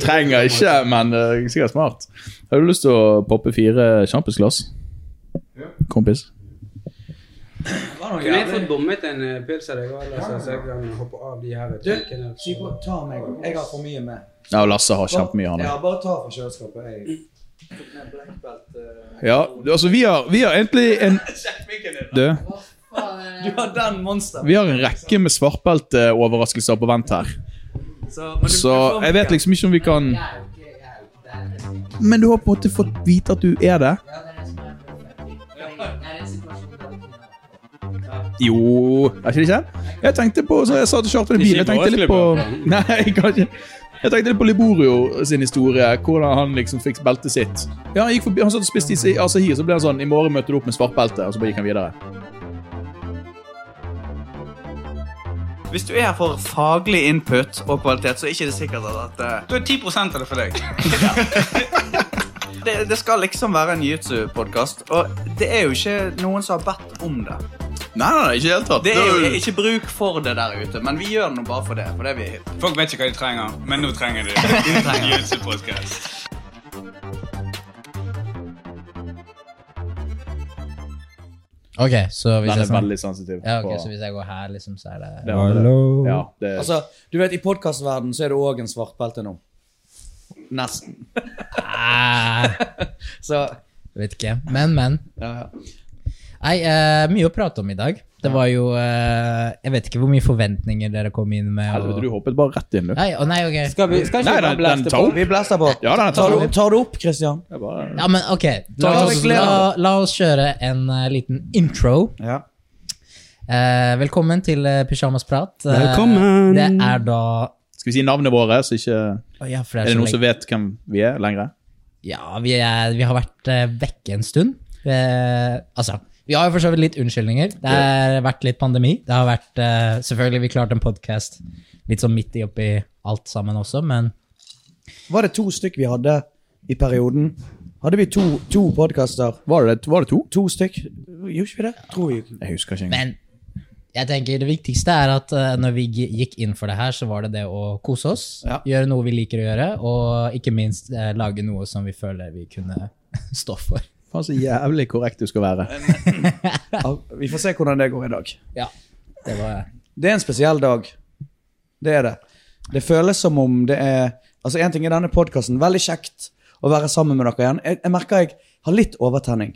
Trenger ikke, men uh, sikkert smart. Har du lyst til å poppe fire championsglass? Kompis? Kunne jeg fått bommet en eh, pils av deg òg, så jeg kan hoppe av de her Du, tankene? Syko, ta meg. Jeg har for mye med. Ja, og Lasse har kjempemye, han Ja, bare ta fra kjøleskapet. Jeg. Ja, altså, vi har, vi har egentlig en Du, Du har den monster. vi har en rekke med svartbelteoverraskelser på vent her. Så, du- Så du jeg vet liksom ikke om vi kan Men du har på en måte fått vite at du er det? Jo Er ikke det ikke? Jeg tenkte på Så jeg sa til Kjartan i bilen Jeg tenkte litt på Nei, jeg. Jeg tenkte litt på Liborio sin historie. Hvordan han liksom fikk beltet sitt. Ja, Han gikk forbi, han satt og spiste i Asahi, så ble han sånn I morgen møter du opp med svartbelte, og så bare gikk han videre. Hvis du er her for faglig input og kvalitet, så er ikke det sikkert at uh, Da er 10 av det for deg. det, det skal liksom være en jiu-jitsu-podkast, og det er jo ikke noen som har bedt om det. Nei, nei, nei, ikke helt tatt. Det er jo ikke bruk for det der ute, men vi gjør det nå bare for det. For det vi Folk vet ikke hva de trenger, men nå trenger de trenger det. Ok, så hvis Den jeg er sånn, veldig sensitiv. ja, ok, på- så hvis jeg går her, liksom, så er det det er. Ja, det Altså, du vet, I podkastverdenen så er det òg en svartbelte nå. Nesten. ah, Så Vet ikke. Men, men. ja, ja. Nei, eh, mye å prate om i dag. Det var jo eh, Jeg vet ikke hvor mye forventninger dere kom inn med. og- Helvete, du hoppet bare rett inn, du. Nei, å nei, ok. Skal, vi, skal ikke Nei, vi bare den- den blæste tar på? opp. Vi blæster på. Ja, den er Tar tatt du, opp. tar du opp, Christian? Det er bare- Ja, men ok. La Ta oss, det la, la oss kjøre en eh, liten intro. Ja. Eh, velkommen til uh, Pysjamasprat. Eh, Velkommen. det er da Skal vi si navnet våre, så ikke Å ja, for Er det det så noen lenge- som vet hvem vi er lenger? Ja, vi, er, vi har vært eh, vekke en stund. Eh, altså, vi har jo for så vidt litt unnskyldninger. Det har vært litt pandemi. Det har vært uh, Selvfølgelig, vi klarte en podkast litt sånn midt i oppi alt sammen også, men Var det to stykk vi hadde i perioden? Hadde vi to, to podkaster? Var det, var det to? To stykk? Gjorde ikke vi det? Tror vi. Jeg husker ikke engang. Men jeg tenker det viktigste er at uh, når vi gi- gikk inn for det her, så var det det å kose oss. Ja. Gjøre noe vi liker å gjøre, og ikke minst uh, lage noe som vi føler vi kunne stå for. Faen, så jævlig korrekt du skal være. Vi får se hvordan det går i dag. Ja, det var Det er en spesiell dag. Det er det. Det føles som om det er Altså, én ting er denne podkasten. Veldig kjekt å være sammen med dere igjen. Jeg, jeg merker jeg har litt overtenning.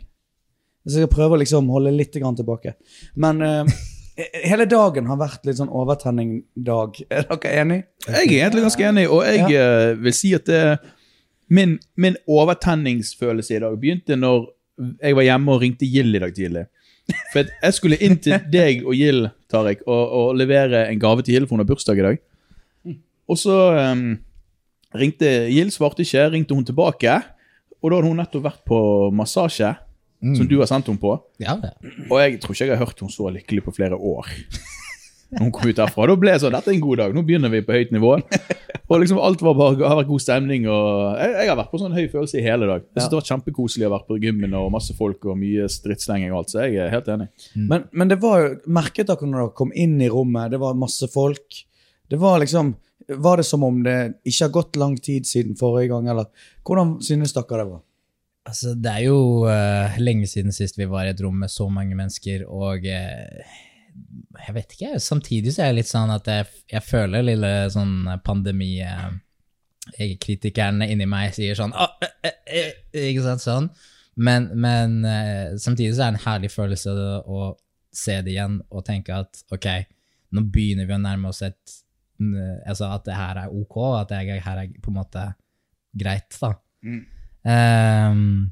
Så jeg skal prøve å liksom holde litt grann tilbake. Men eh, hele dagen har vært litt sånn overtenning-dag. Er dere enig? Jeg er egentlig ganske enig, og jeg eh, vil si at det, min, min overtenningsfølelse i dag begynte når jeg var hjemme og ringte Gill i dag tidlig. For jeg skulle inn til deg og Gill, Tariq, og, og levere en gave til Gill, for hun har bursdag i dag. Og så um, ringte Gill, svarte ikke, ringte hun tilbake. Og da hadde hun nettopp vært på massasje, som du har sendt henne på. Ja, ja. Og jeg tror ikke jeg har hørt henne så lykkelig på flere år. Hun kom ut derfra. Da ble det sånn Dette er en god dag. Nå begynner vi på høyt nivå. Og liksom alt var bare, har vært god stemning. Og jeg, jeg har vært på sånn høy følelse i hele dag. Jeg synes Det var kjempekoselig å være på gymmen og masse folk og mye stridsslenging og alt. Så jeg er helt enig. Men, men det var jo Merket dere når dere kom inn i rommet, det var masse folk. Det var liksom Var det som om det ikke har gått lang tid siden forrige gang, eller hvordan synes dere det var? Altså, det er jo uh, lenge siden sist vi var i et rom med så mange mennesker, og eh, jeg vet ikke, samtidig så er det litt sånn at jeg, jeg føler lille sånn pandemi-kritikerne inni meg sier sånn «Å, eh, eh, eh», Ikke sant, sånn. Men, men eh, samtidig så er det en herlig følelse å se det igjen og tenke at ok, nå begynner vi å nærme oss et Altså at det her er ok, at det her er på en måte greit, da. Ehm,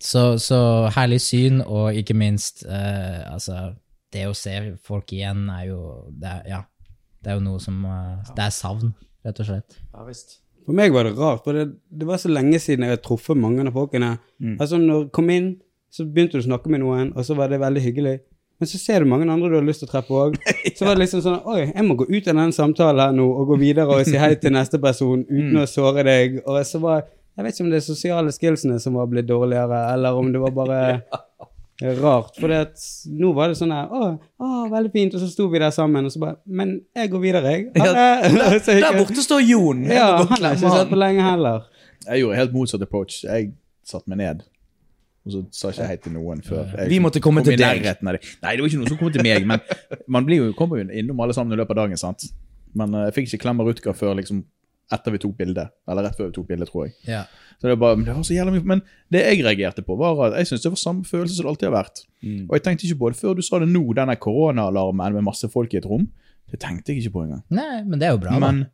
så, så herlig syn, og ikke minst uh, altså, Det å se folk igjen er jo Det er, ja, det er jo noe som eh, Det er savn, rett og slett. Ja visst. For meg var det rart, for det, det var så lenge siden jeg har truffet mange av folkene. Altså, når du kom inn, så begynte du å snakke med noen, og så var det veldig hyggelig. Men så ser du mange andre du har lyst til å treffe òg. Så var det liksom sånn Oi, jeg må gå ut av denne samtalen her nå og gå videre og si hei til neste person uten å såre deg. Og så var Jeg vet ikke om det er sosiale skillsene som var blitt dårligere, eller om det var bare Det er rart, for nå var det sånn her å, å, veldig fint, og så sto vi der sammen, og så bare Men jeg går videre, jeg. Ja, der, Der borte står Jon. Ja, han har ikke sett på lenge heller. Jeg gjorde helt motsatt approach. Jeg satte meg ned. Og så sa ikke jeg hei til noen før jeg Vi måtte komme kom til deg. Nei, det var ikke noen som kom til meg, men man blir jo, kommer jo innom alle sammen i løpet av dagen, sant. Men eh, jeg fikk ikke klem av Rutger før liksom etter vi tok bildet. Eller rett før vi tok bildet, tror jeg. Ja. Så det, var bare, men det var så jævlig mye Men det jeg reagerte på, var at jeg syntes det var samme følelse som det alltid har vært. Mm. Og jeg tenkte ikke på det før du sa det nå, denne koronaalarmen med masse folk i et rom. Det tenkte jeg ikke på engang. Nei, men det er jo bra, da. Men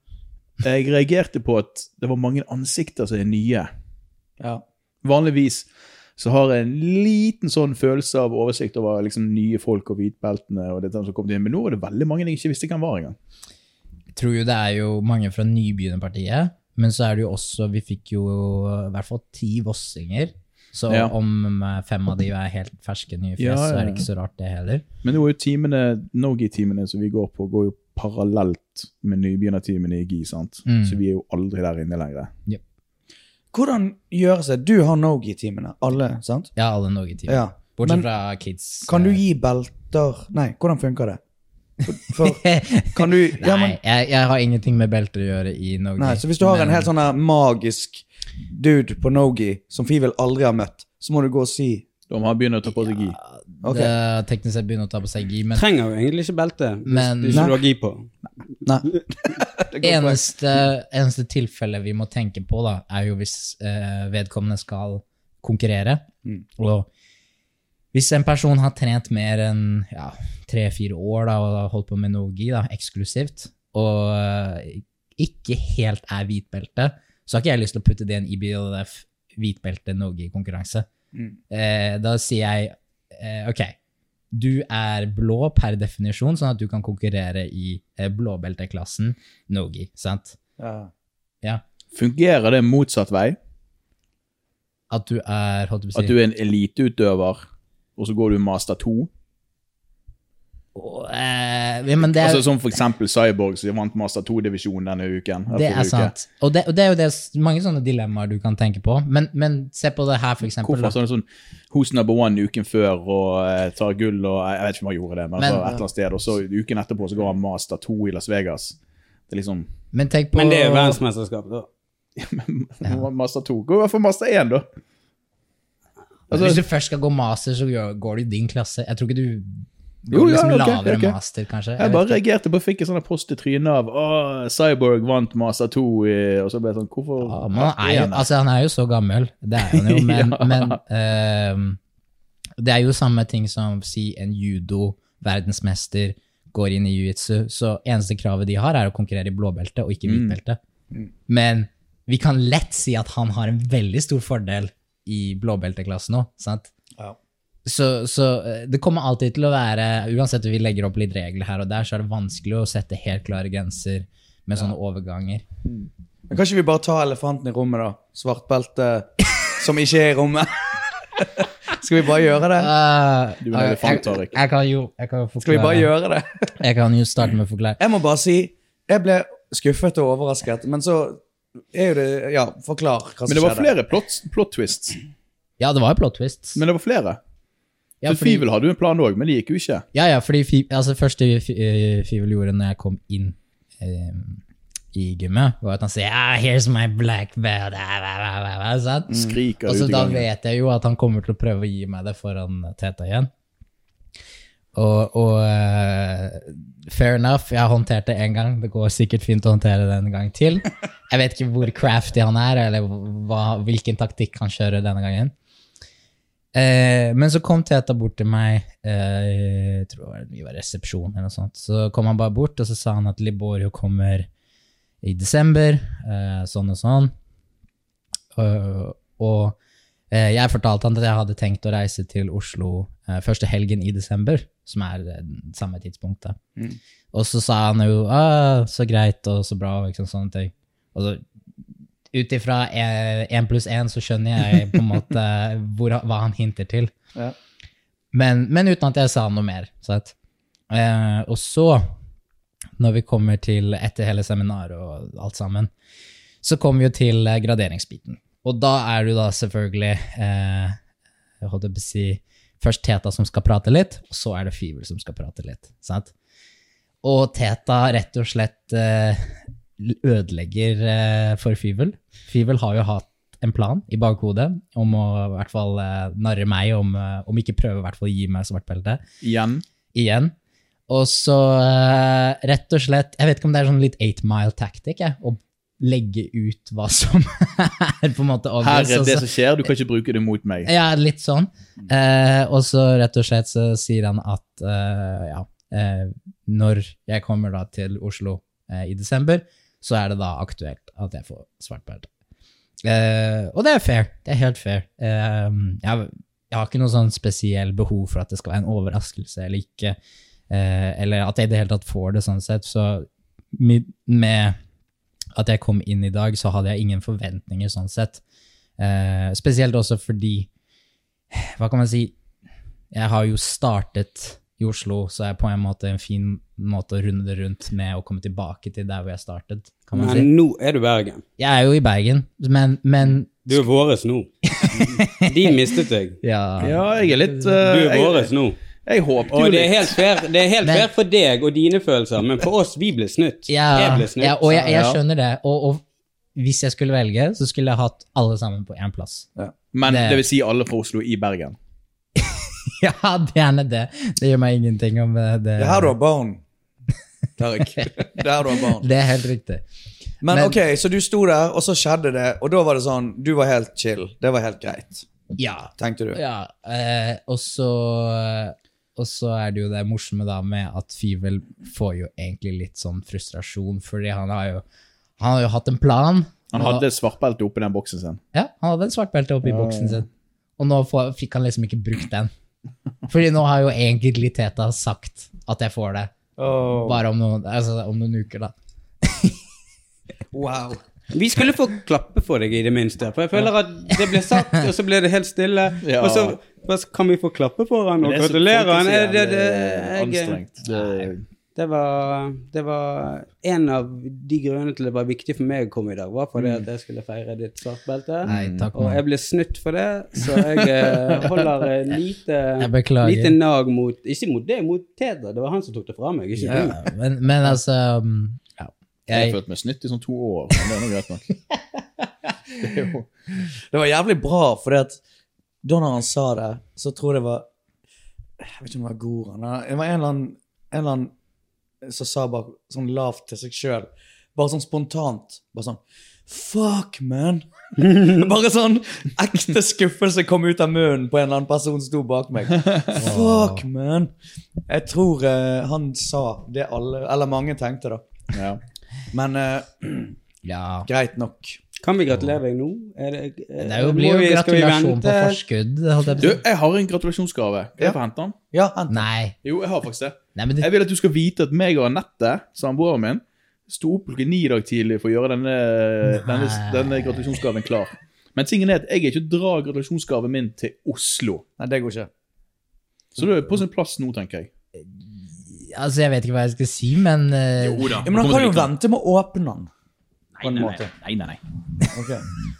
jeg reagerte på at det var mange ansikter som er nye. Ja. Vanligvis så har jeg en liten sånn følelse av oversikt over liksom nye folk og hvitbeltene. og det som kom til Men nå var det veldig mange jeg ikke visste hvem var engang. Tror jo det er jo mange fra Nybegynnerpartiet, men så er det jo også Vi fikk jo i hvert fall ti vossinger. Så Ja. om eh, fem av de er helt ferske nye fjes, Ja, så ja, er det ikke så rart, det heller. Men det var jo timene, Nogi-timene som vi går på, går jo parallelt med nybegynnertimene i GI. sant? Mm. Så vi er jo aldri der inne lenger. Hvordan gjøres det? Du har Nogi-timene, alle, sant? Ja, alle Nogi-teamene, Ja. Bortsett Men fra kids. kan du eh, gi belter Nei, hvordan funker det? For, for kan du ja, Nei, jeg, jeg har ingenting med belter å gjøre i Nogi. nei, Så hvis du har en helt sånn magisk dude på Nogi som Fivel aldri har møtt, så må du gå og si De har han begynne å ta på seg GI. Ok. Det er teknisk sett begynner å ta på seg gi, men Trenger jo egentlig ikke belte hvis Men- du ikke har gi på. Nei. Eneste, eneste tilfelle vi må tenke på, da, er jo hvis eh, vedkommende skal konkurrere. Mm. Og hvis en person har trent mer enn ja, tre-fire år da, og har holdt på med nogi da, eksklusivt, og eh, ikke helt er hvitbelte, så har ikke jeg lyst til å putte det i en IBLF hvitbelte nogi-konkurranse. Mm. Eh, da sier jeg eh, ok, du er blå per definisjon, sånn at du kan konkurrere i eh, blåbelteklassen nogi, sant? Ja. Ja. Fungerer det motsatt vei? At du er, holdt på å At du er en eliteutøver, og så går du master 2? Åh, eh, men det er, Altså Som for eksempel Cyborg, som vant master 2-divisjon denne uken. det er uke. sant. Og det, og det er jo det, mange sånne dilemmaer du kan tenke på, men, men se på det her, for eksempel. Hvorfor sånn, sånn Who's number one uken før og uh, tar gull og Jeg vet ikke om han gjorde det, men, Men- altså, et eller annet sted. Og så uken etterpå så går han master 2 i Las Vegas. Det er liksom Men tenk på Men det er jo verdensmesterskapet, da. Master 2. Gå for master 1, da. Hvis Altså, du først skal gå master, så går du i din klasse. Jeg tror ikke du Jo, går ja, liksom ok, lavere okay. master, kanskje. jeg jeg bare reagerte på fikk en sånn post i trynet av Å, Cyborg vant master 2, i- og så ble jeg sånn Hvorfor Ja, man, han er, jo, altså, han er jo så gammel, det er han jo, men, Ja. men uh, det er jo samme ting som si en judo-verdensmester går inn i jiu-jitsu, så eneste kravet de har, er å konkurrere i blåbelte og ikke Mm. Mm. Men vi kan lett si at han har en veldig stor fordel i blåbelteklassen nå, sant? Ja. Så, så eh, det kommer alltid til å være, uansett om vi legger opp litt regler her og der, så er det vanskelig å sette helt klare grenser med sånne overganger. Men Kan ikke vi bare ta elefanten i rommet, da? Svartbelte som ikke er i rommet. Skal vi bare gjøre det? Uh, Du er en elefant, jeg, Tariq. jeg kan jo jeg kan jo forklare. Skal vi bare gjøre det? Jeg kan jo starte med å forklare. Jeg må bare si Jeg ble skuffet og overrasket, men så er jo det Ja, forklar hva som skjedde. Men det var skjedde. flere plot, plot twists. Ja, det var jo plot twists. Men det var flere. ja, fordi, Fivel hadde jo en plan òg, men det gikk jo ikke. ja, ja, fordi fi, altså, første eh, Fivel gjorde når jeg kom inn eh, i gymmet, var at han sier ah, 'Here's my black belt', ah, ah, ah, ah. Skriker Og så da vet jeg jo at han kommer til å prøve å gi meg det foran Teta igjen. Og, og uh, fair enough, jeg har håndtert det én gang. Det går sikkert fint å håndtere det en gang til. Jeg vet ikke hvor crafty han er, eller hva, hvilken taktikk han kjører denne gangen. Uh, men så kom Teta bort til meg, uh, jeg tror det var resepsjon eller noe sånt. Så kom han bare bort, og så sa han at Liborio kommer i desember, sånn og sånn. Og jeg fortalte han at jeg hadde tenkt å reise til Oslo første helgen i desember, som er eh, samme tidspunkt. da. Og så sa han jo ah, 'så greit' og 'så bra' og liksom, sånne ting. Og så ut ifra én pluss én så skjønner jeg på en måte hvor, hva han hinter til. Ja. Men, men uten at jeg sa noe mer. Eh, og så, når vi kommer til etter hele seminaret og alt sammen, så kommer vi jo til eh, graderingsbiten. Og da er du da selvfølgelig eh, jeg holdt på å si først Teta som skal prate litt, og så er det Fivel som skal prate litt. sant? Og Teta rett og slett eh, ødelegger eh, for Fivel. Fivel har jo hatt en plan i bakhodet om å i hvert fall eh, narre meg, om, eh, om ikke prøve i hvert fall å gi meg svartbelte. Igjen. igjen. Og så eh, rett og slett Jeg vet ikke om det er sånn litt eight mile tactic, jeg, å legge ut hva som er på en måte Her er det som skjer, du kan ikke bruke det mot meg. ja, litt sånn. Eh, og så rett og slett så sier han at eh, ja, eh, når jeg kommer da til Oslo eh, i desember, så er det da aktuelt at jeg får svart belte. Eh, og det er fair. Det er helt fair. Eh, jeg, jeg har ikke noe sånn spesiell behov for at det skal være en overraskelse eller ikke, eh, eller at jeg i det hele tatt får det sånn sett. Så med, med at jeg kom inn i dag, så hadde jeg ingen forventninger sånn sett. Eh, spesielt også fordi Hva kan man si? Jeg har jo startet i Oslo, så er på en måte en fin måte å runde det rundt med å komme tilbake til der hvor jeg startet. kan man si. Men nå er du Bergen. Jeg er jo i Bergen, men, men Du er våres nå. De mistet deg. ja, Ja, jeg er litt Du eh, er våres nå. Jeg, håpte jo Og det er litt. helt fair, det er helt Men- fair for deg og dine følelser, men for oss, vi ble snytt. Ja, Jeg ble snytt. ja, og jeg, jeg skjønner det. Og, og hvis jeg skulle velge, så skulle jeg hatt alle sammen på én plass. Men det- det vil si alle fra Oslo i Bergen. Ja, gjerne det. Det gjør meg ingenting om eh, det. Det er her du har barn, Tariq. Det er her du har barn. Det er helt riktig. Men, Men- ok, så du sto der, og så skjedde det, og da var det sånn Du var helt chill. Det var helt greit, Ja. tenkte du. ja eh, og så og så er det jo det morsomme da med at Fivel får jo egentlig litt sånn frustrasjon, fordi han har jo, han har jo hatt en plan. Han og- hadde svartbelte oppi den boksen sin. Ja, han hadde en svartbelte oppi boksen sin. Og nå får, fikk han liksom ikke brukt den. Fordi nå har jo egentlig Teta sagt at jeg får det. Bare om noen, altså, om noen uker, da. Wow. Vi skulle få klappe for deg, i det minste. For jeg føler at det ble sagt, og så ble det helt stille. Ja. Og så kan vi få klappe for han og er gratulere han? Det, det, det jeg, anstrengt. Det- det, var, det var en av de grunnene til det var viktig for meg å komme i dag, var fordi at jeg skulle feire ditt svartbelte. Og jeg ble snytt for det, så jeg eh, holder eh, lite, Jeg lite nag mot Ikke mot det, mot Teder. Det var han som tok det fra meg, ikke du. Ja, men, men altså um, ja. Jeg har følt meg snytt i sånn to år, men det er nå greit nok. Det jo Det var jævlig bra, for da når han sa det, så tror jeg det var Jeg vet ikke om det var Goran. Det var en eller annen, en eller annen som sa bare sånn lavt til seg sjøl. Bare sånn spontant. Bare sånn Fuck, man! Bare sånn ekte skuffelse kom ut av munnen på en eller annen person som sto bak meg. Fuck, man! Jeg tror uh, han sa det alle, eller mange tenkte, da. ja. Men uh, ja. greit nok. Kan vi gratulere deg nå? Er det, Det er jo, blir jo gratulasjon på forskudd. holdt jeg Du, jeg har en gratulasjonsgave. Kan jeg få hente den? Ja, hent. Nei. Jo, jeg har faktisk det. Nei, men det, Jeg vil at du skal vite at meg og Anette, samboeren min, sto opp klokken ni i dag tidlig for å gjøre denne, denne, denne gratulasjonsgaven klar. Men tingen er at jeg er ikke drar gratulasjonsgaven min til Oslo. Nei, det går ikke. Så det er på sin plass nå, tenker jeg. Altså, jeg vet ikke hva jeg skal si, men eh, Jo da. Ja, men han kan jo vente med å åpne den. På en Nei, nei, måte. nei. nei, nei. Ok.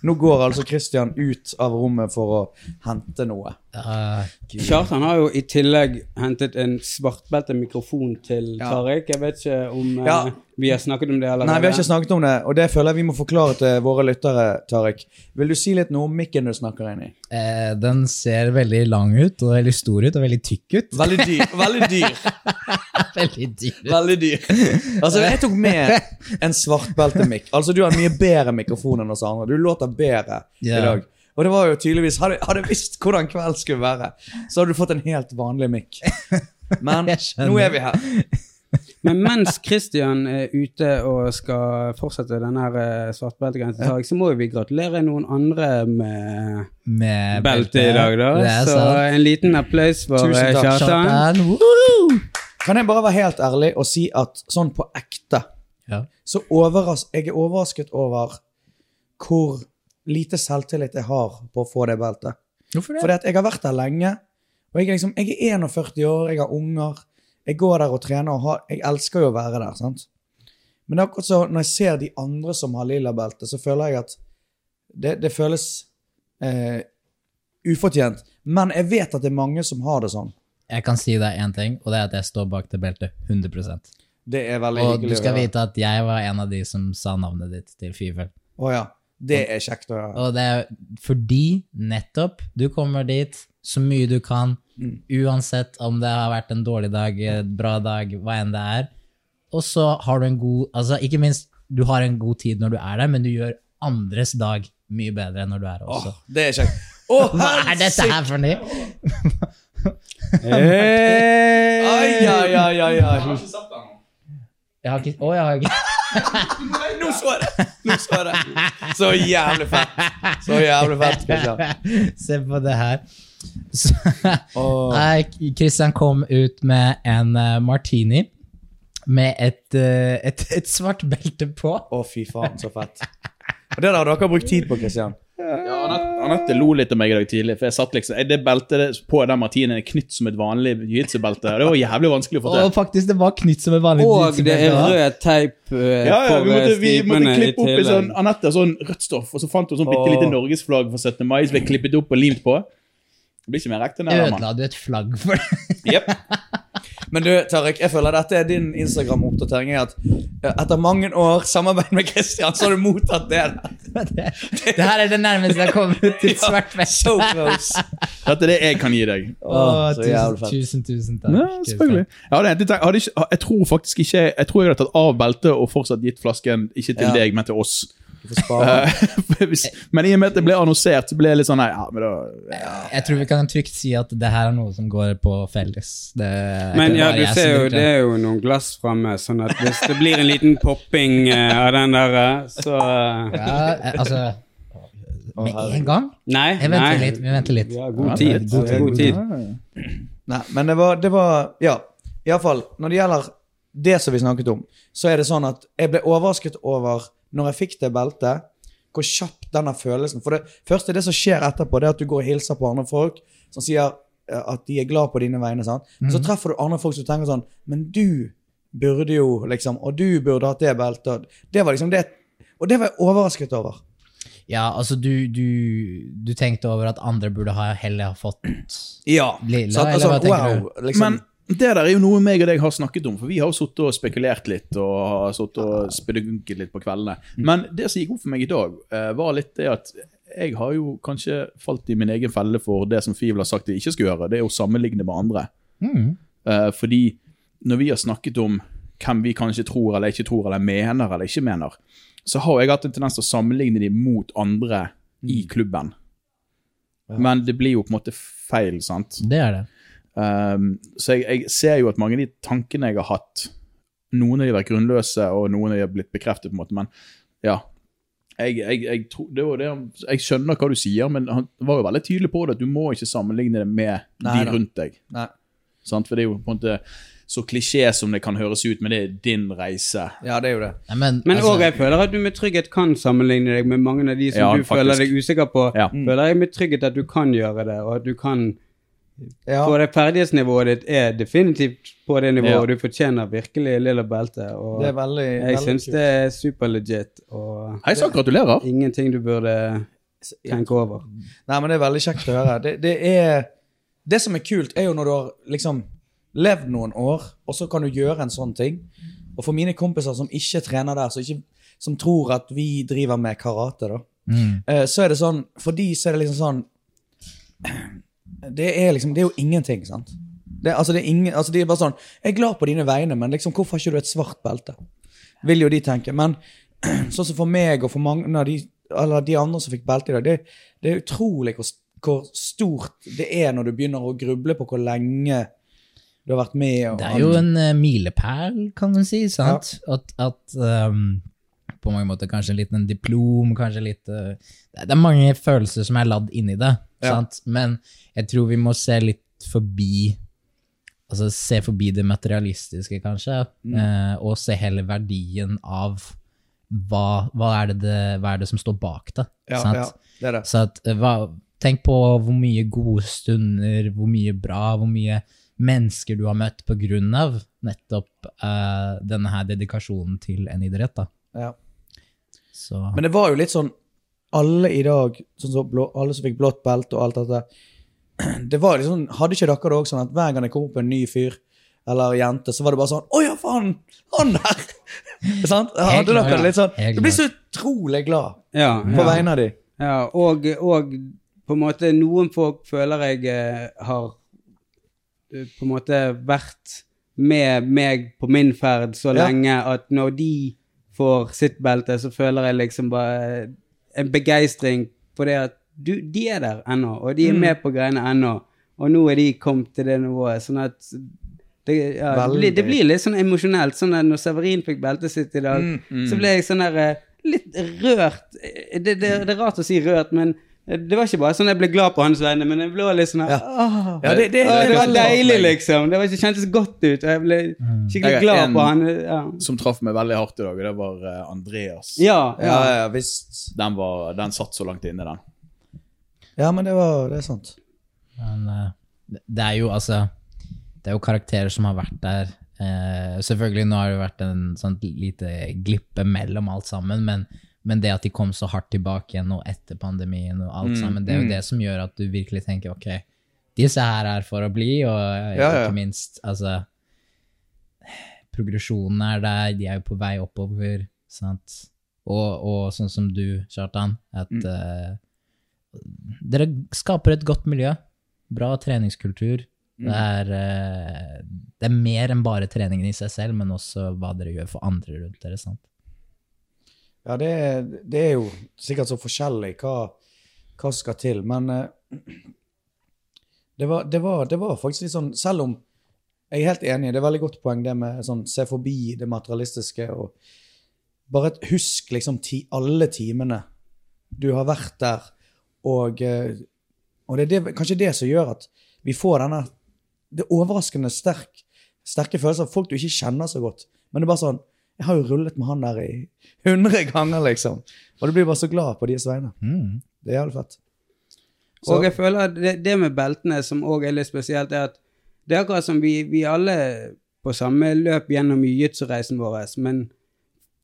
Nå går altså Christian ut av rommet for å hente noe. Ah, Gud. Kjartan har jo i tillegg hentet en svartbelte mikrofon til Ja. Tariq. Jeg vet ikke om eh, Ja. vi har snakket om det allerede. Nei, vi har ikke snakket om det, og det føler jeg vi må forklare til våre lyttere, Tariq. Vil du si litt noe om mikken du snakker inn i? Eh, den ser veldig lang ut, og veldig stor ut, og veldig tykk ut. Veldig dyr. Veldig dyr. veldig dyr. Veldig dyr. Altså, jeg tok med en svartbeltemikk. Altså, du har en mye bedre mikrofon enn oss andre. Du låter bedre yeah. i dag. Og det var jo tydeligvis Hadde jeg visst hvordan kveld skulle være, så hadde du fått en helt vanlig mikk. Men nå er vi her. Men mens Christian er ute og skal fortsette denne svartbeltegrensen, eh, svartbeltegreien så må vi gratulere noen andre med Med belte i dag, da. Så en liten applaus for eh. Kjartan! Kan jeg bare være helt ærlig og si at sånn på ekte Ja. så overras jeg er overrasket over hvor lite selvtillit jeg har på å få det beltet. Hvorfor det? Fordi at jeg har vært der lenge, og jeg er, liksom, jeg er 41 år, jeg har unger, jeg går der og trener, og har, jeg elsker jo å være der. sant? Men akkurat så når jeg ser de andre som har lilla belte, så føler jeg at det, det føles eh, ufortjent. Men jeg vet at det er mange som har det sånn. Jeg kan si deg én ting, og det er at jeg står bak det beltet 100% Det er veldig Og hyggelig du skal vite at jeg var en av de som sa navnet ditt til Fyvel. Å ja. Det er kjekt å høre. Og det er fordi nettopp du kommer dit så mye du kan, Mm. uansett om det har vært en dårlig dag, en bra dag, hva enn det er. Og så har du en god Altså, ikke minst, du har en god tid når du er der, men du gjør andres dag mye bedre enn når du er der også. Åh, det er kjekt. Åh, Hva er dette her for noe? Hey! Ai, ai, ai, ai, ai. Jeg har ikke Å, jeg har ikke Nå så jeg det! Nå så jeg det. Så jævlig fett. Så jævlig fett. Christian. Se på det her. Så, oh. Christian kom ut med en eh, martini med et, eh, et, et svart belte på. Å, fy faen, så fett. Og det der har dere brukt tid på, Christian. Ja, Anette, Anette lo litt av meg i dag tidlig, for jeg satt liksom Det beltet på den martinen er knytt som et vanlig jiu-jitsu-belte. Det var jævlig vanskelig å få Og til. faktisk, det var knytt som et vanlig Og det er rød teip eh, Ja, ja, vi måtte, eh, vi måtte klippe opp i sånn Anette sånn rødt stoff, og så fant hun sånn bitte lite norgesflagg for 17. mai, så vi klippet opp og limt på. Det blir ikke mer ekte enn det. Ødela du et flagg for det? Jep. Men du, Tarek, jeg føler dette er din Instagram-oppdatering. er At eh, etter mange år samarbeid med Christian, så har du mottatt det. det, det her er det nærmeste jeg kommer til et svart Ja, So. Dette er det jeg kan gi deg. Åh, så tusen, jævlig fett. tusen, tusen takk. Ja, selvfølgelig. Jeg, hadde jeg tror faktisk ikke Jeg tror jeg hadde tatt av beltet og fortsatt gitt flasken ikke til Ja. deg, men til oss. Får spare. Men i og med at det ble annonsert, så ble jeg litt sånn Nei, ja, men da Jeg tror vi kan trygt si at det her er noe som går på felles. Det Men ja, du ser jo, det er jo noen glass framme, sånn at hvis det blir en liten popping uh, av den der, eh, så eh, Ja, altså Med en gang? Nei, Jeg venter nei. litt. Vi venter litt. Ja, god tid. God, god tid. Nei, men det var, det var Ja, iallfall. Når det gjelder det som vi snakket om, så er det sånn at jeg ble overrasket over, når jeg fikk det beltet, hvor kjapt denne følelsen For det første, det som skjer etterpå, det er at du går og hilser på andre folk som sier eh, at de er glad på dine vegne. sant? Men så treffer du andre folk som tenker sånn Men du burde jo, liksom Og du burde hatt det beltet. Det var liksom det Og det var jeg overrasket over. Ja, altså du, du, du tenkte over at andre burde ha heller ha fått Ja. Lilla, sant? eller hva tenker wow, liksom, Men det der er jo noe meg og deg har snakket om, for vi har jo sittet og spekulert litt og har sittet og spedunket litt på kveldene. Men det som gikk opp for meg i dag, eh, var litt det at jeg har jo kanskje falt i min egen felle for det som Fivel har sagt jeg ikke skal gjøre, det er å sammenligne med andre. Mm. fordi når vi har snakket om hvem vi kanskje tror eller ikke tror, eller mener eller ikke mener, så har jeg hatt en tendens til å sammenligne dem mot andre i klubben. Men det blir jo på en måte feil, sant? Det er det. Um, så jeg, jeg ser jo at mange av de tankene jeg har hatt, noen av de har vært grunnløse, og noen av de har blitt bekreftet, på en måte, men ja. Jeg, jeg, jeg, tro, det var det, jeg skjønner hva du sier, men han var jo veldig tydelig på det, at du må ikke sammenligne det med Nei, de rundt deg. Nei. Sant? For det er jo på en måte så klisjé som det kan høres ut, men det er din reise. Ja, det er jo det. Men, òg altså, jeg føler at du med trygghet kan sammenligne deg med mange av de som Ja, du føler deg usikker på. Ja. Føler jeg med trygghet at du kan gjøre det, og at du kan Ja. For det ferdighetsnivået ditt er definitivt på det nivået, Ja. og du fortjener virkelig lilla belte. Og Det er veldig, jeg syns det er superlegit, og Hei sann, gratulerer! ingenting du burde tenke over. Nei, men det er veldig kjekt å høre. Det, det er Det som er kult, er jo når du har liksom levd noen år, og så kan du gjøre en sånn ting. Og for mine kompiser som ikke trener der, som, ikke, som tror at vi driver med karate, da, mm, eh, så er det sånn For de så er det liksom sånn Det er liksom Det er jo ingenting, sant? Det, altså, det er ingen, altså, de er bare sånn Jeg er glad på dine vegne, men liksom, hvorfor har ikke du et svart belte? Vil jo de tenke. Men sånn som for meg og for mange av de de andre som fikk belte i dag, det, det er utrolig hvor, hvor stort det er når du begynner å gruble på hvor lenge du har vært med. Det er jo en uh, milepæl, kan man si. sant? At, at um, På mange måter kanskje litt en diplom, kanskje litt uh, det, det er mange følelser som er ladd inni det. Ja. sant? Men jeg tror vi må se litt forbi Altså se forbi det materialistiske, kanskje, Mm. eh, og se hele verdien av hva, hva, er det det, hva er det som står bak det. ja, ja, det det. Så at, eh, hva, tenk på hvor mye gode stunder, hvor mye bra, hvor mye mennesker du har møtt på grunn av nettopp eh, denne her dedikasjonen til en idrett. da. Ja. Så Men det var jo litt sånn alle i dag, sånn så blå, alle som fikk blått belte og alt dette det var liksom, Hadde ikke dere det òg sånn at hver gang det kom opp en ny fyr eller jente, så var det bare sånn Å ja, faen! Han der! Sant? Hadde dere det litt sånn Du blir så utrolig glad Ja, på ja. vegne av de. ja og, og på en måte noen folk føler jeg eh, har eh, på en måte vært med meg på min ferd så Ja. lenge at når de får sitt belte, så føler jeg liksom bare en begeistring på det at du, de er der ennå, og de er Mm. med på greiene ennå. Og nå er de kommet til det nivået. sånn at det, ja, det, blir, det blir litt sånn emosjonelt. sånn at Når Severin fikk beltet sitt i dag, Mm, så ble jeg sånn der eh, litt rørt. Eh, Det, det, det er rart å si rørt, men det var ikke bare sånn jeg ble glad på hans vegne, men jeg ble litt sånn Ja. «Åh». Ja, det, det, det var deilig, liksom. Det var ikke kjentes godt ut. og Jeg ble skikkelig Jeg glad en- på han. Ja, Som traff meg veldig hardt i dag, og det var eh, Andreas. ja. Ja, ja. ja, visst. Den, var, den satt så langt inne, den. Ja, men det var det er sant. Men eh, det- det er jo altså Det er jo karakterer som har vært der. Eh, selvfølgelig nå har det vært en sånn lite glippe mellom alt sammen, men, men det at de kom så hardt tilbake igjen nå etter pandemien og alt sammen, det er jo det som gjør at du virkelig tenker ok, disse her er for å bli, og Ja, ikke minst altså Progresjonen er der, de er jo på vei oppover, sant. Og, og sånn som du, Kjartan, at eh, dere skaper et godt miljø. Bra treningskultur. Det, er, uh, det er mer enn bare treningen i seg selv, men også hva dere gjør for andre rundt dere. sant? Ja, det, det er jo sikkert så forskjellig hva, hva skal til, men eh, det, var, det, var, det var faktisk litt sånn Selv om jeg er helt enig, det er veldig godt poeng det med sånn se forbi det materialistiske og bare husk liksom ti, alle timene du har vært der, og, eh, og det er det, kanskje det som gjør at vi får denne Det er overraskende sterk, sterke følelser av folk du ikke kjenner så godt. Men det er bare sånn Jeg har jo rullet med han der i hundre ganger, liksom. Og du blir bare så glad på deres vegne. Mm. Det er jævlig fett. Så- Og jeg føler at det, det med beltene som òg er litt spesielt, er at det er akkurat som vi, vi alle på samme løp gjennom jiu-jitsu-reisen vår, men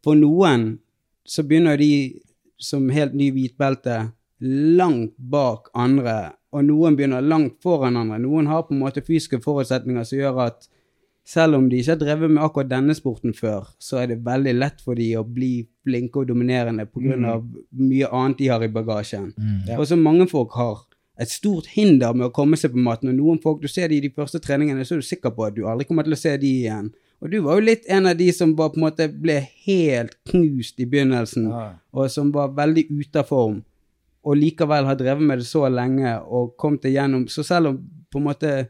for noen så begynner de som helt ny hvitbelte langt bak andre, og noen begynner langt foran andre. Noen har på en måte fysiske forutsetninger som gjør at selv om de ikke har drevet med akkurat denne sporten før, så er det veldig lett for de å bli flinke og dominerende pga. av mye annet de har i bagasjen. Ja. Og så mange folk har et stort hinder med å komme seg på maten. Og noen folk, du ser de i de første treningene, så er du sikker på at du aldri kommer til å se de igjen. Og du var jo litt en av de som bare på en måte ble helt knust i begynnelsen, Ja. og som var veldig ute av form, og likevel har drevet med det så lenge og kom til gjennom Så selv om på en måte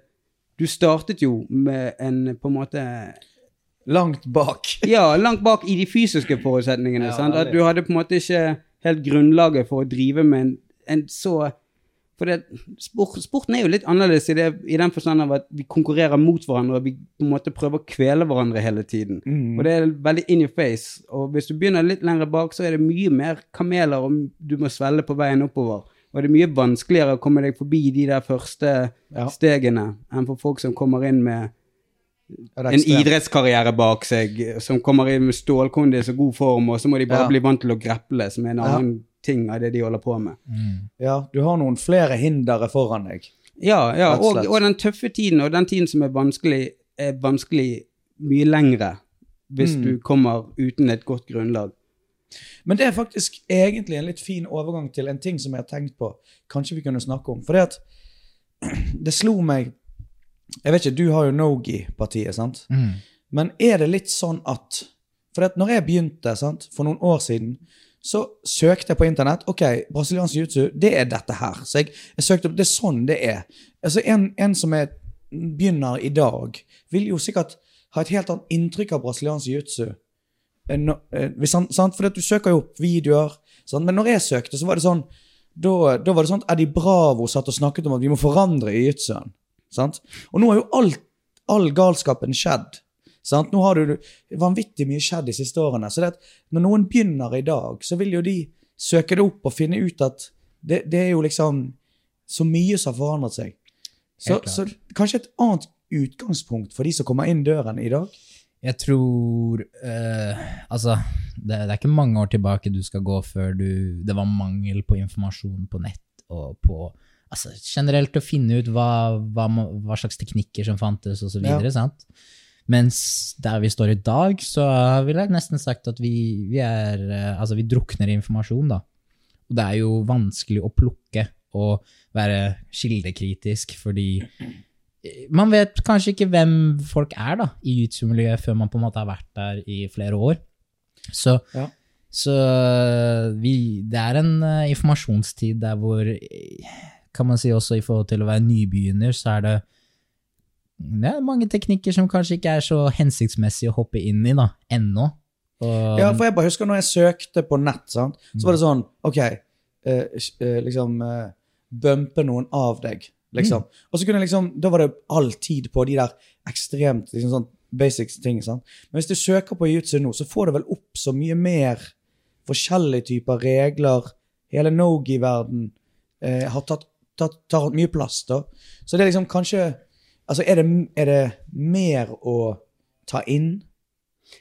Du startet jo med en på en måte Langt bak. ja, langt bak i de fysiske forutsetningene. Ja, sant? At du hadde på en måte ikke helt grunnlaget for å drive med en, en så For det, sport, sporten er jo litt annerledes i, det, i den forstand av at vi konkurrerer mot hverandre, og vi på en måte prøver å kvele hverandre hele tiden. Mm. Og det er veldig in your face. Og hvis du begynner litt lenger bak, så er det mye mer kameler og du må svelge på veien oppover. Og det er mye vanskeligere å komme deg forbi de der første Ja. stegene enn for folk som kommer inn med Ja, en idrettskarriere bak seg, som kommer inn med stålkondis og god form, og så må de bare Ja. bli vant til å greple, som er en Ja. annen ting av det de holder på med. Ja, du har noen flere hindre foran deg. Ja, ja og, og den tøffe tiden, og den tiden som er vanskelig, er vanskelig mye lengre hvis Mm. du kommer uten et godt grunnlag. Men det er faktisk egentlig en litt fin overgang til en ting som jeg har tenkt på. Kanskje vi kunne snakke om. For det at Det slo meg Jeg vet ikke, du har jo Nogi-partiet, sant? Mm. Men er det litt sånn at For at når jeg begynte sant, for noen år siden, så søkte jeg på internett. Ok, brasiliansk jiu-jitsu, det er dette her. Så jeg, jeg søkte opp Det er sånn det er. Altså En, en som er, begynner i dag, vil jo sikkert ha et helt annet inntrykk av brasiliansk jiu-jitsu. Eh, hvis han- sant? For du søker jo opp videoer. Sant? Men når jeg søkte, så var det sånn da, da var det sånn at Eddie Bravo satt og snakket om at vi må forandre jiu-jitsuen. Og nå har jo alt, all galskapen skjedd. Sant? Nå har du vanvittig mye skjedd de siste årene. Så det at når noen begynner i dag, så vil jo de søke det opp og finne ut at det, det er jo liksom så mye som har forandret seg. Så, så kanskje et annet utgangspunkt for de som kommer inn døren i dag. Jeg tror uh, Altså, det, det er ikke mange år tilbake du skal gå før du Det var mangel på informasjon på nett og på Altså generelt å finne ut hva, hva, hva slags teknikker som fantes, og så videre, sant? Mens der vi står i dag, så vil jeg nesten sagt at vi, vi er uh, Altså, vi drukner i informasjon, da. Og det er jo vanskelig å plukke og være kildekritisk, fordi man vet kanskje ikke hvem folk er da, i jiu-jitsu-miljøet før man på en måte har vært der i flere år. Så, Ja. så vi, det er en uh, informasjonstid der hvor, eh, kan man si også i forhold til å være nybegynner, så er det det er mange teknikker som kanskje ikke er så hensiktsmessig å hoppe inn i da, ennå. Og, Ja, for jeg bare husker når jeg søkte på nett, sant? så var det sånn Ok, uh, uh, liksom eh, Bumpe noen av deg, liksom. Og så kunne jeg liksom Da var det all tid på de der ekstremt liksom sånn basic ting. sant? Men hvis du søker på jiu-jitsu nå, så får du vel opp så mye mer forskjellige typer regler. Hele Nogi-verden eh, har tatt, tatt, tar mye plass, da. Så det er liksom kanskje Altså, er det, er det mer å ta inn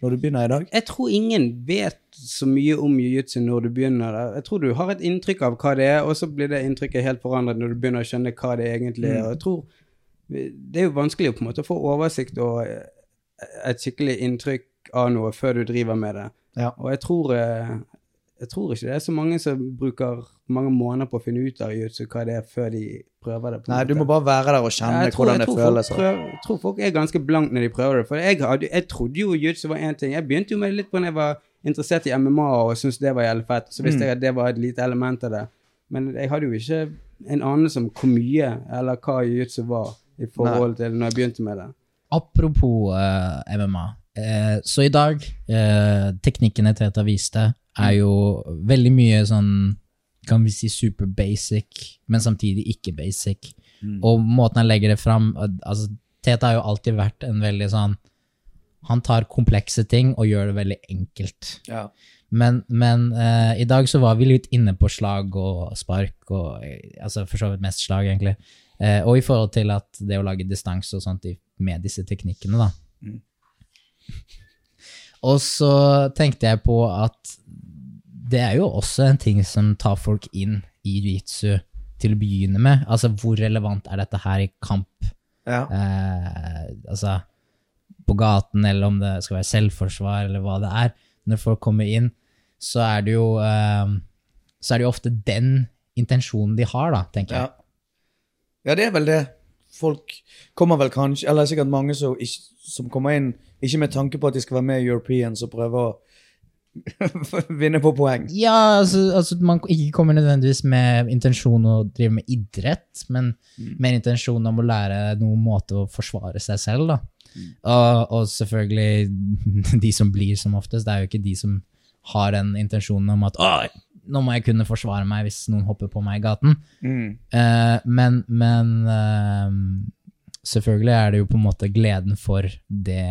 når du begynner i dag? Jeg tror ingen vet så mye om jiu-jitsu når du begynner. der. Jeg tror du har et inntrykk av hva det er, og så blir det inntrykket helt forandret når du begynner å skjønne hva det egentlig er. Og jeg tror Det er jo vanskelig å på en måte få oversikt og eh, et skikkelig inntrykk av noe før du driver med det. Ja. Og jeg tror, eh, jeg tror ikke det er så mange som bruker mange måneder på å finne ut av jiu-jitsu hva det er, før de prøver det. Nei, du må bare være der og kjenne Ja, tror- hvordan det føles. Jeg tror folk er ganske blank når de prøver det. For jeg, hadde, jeg trodde jo jiu-jitsu var én ting. Jeg begynte jo med det litt på når jeg var interessert i MMA og syntes det var jævlig fett. Så visste Mm. jeg at det var et lite element av det. Men jeg hadde jo ikke en anelse om hvor mye eller hva jiu-jitsu var i forhold til når jeg begynte med det. Apropos uh, MMA. Eh, så i dag, eh, teknikkene Teta viste, er jo veldig mye sånn kan vi si super basic, men samtidig ikke basic. Og måten han legger det fram altså, Teta har jo alltid vært en veldig sånn Han tar komplekse ting og gjør det veldig enkelt. Ja. Men, men uh, i dag så var vi litt inne på slag og spark, og eh, altså for så vidt mest slag, egentlig. Uh, og i forhold til at det å lage distanse og sånt med disse teknikkene, da. Og så tenkte jeg på at det er jo også en ting som tar folk inn i jiu-jitsu til å begynne med. Altså, hvor relevant er dette her i kamp? Ja. eh, altså på gaten, eller om det skal være selvforsvar, eller hva det er. Når folk kommer inn, så er det jo eh, Så er det jo ofte den intensjonen de har, da, tenker jeg. ja, det er vel det. Folk kommer vel kanskje Eller sikkert mange som, ikke, som kommer inn ikke med tanke på at de skal være med i Europeans og prøve å vinne på poeng. Ja, altså, altså man ikke kommer nødvendigvis med intensjon å drive med idrett, men med intensjon om å lære noen måte å forsvare seg selv, da. Og, og selvfølgelig de som blir som oftest, det er jo ikke de som har den intensjonen om at nå må jeg kunne forsvare meg hvis noen hopper på meg i gaten. Eh, men men uh, selvfølgelig er det jo på en måte gleden for det,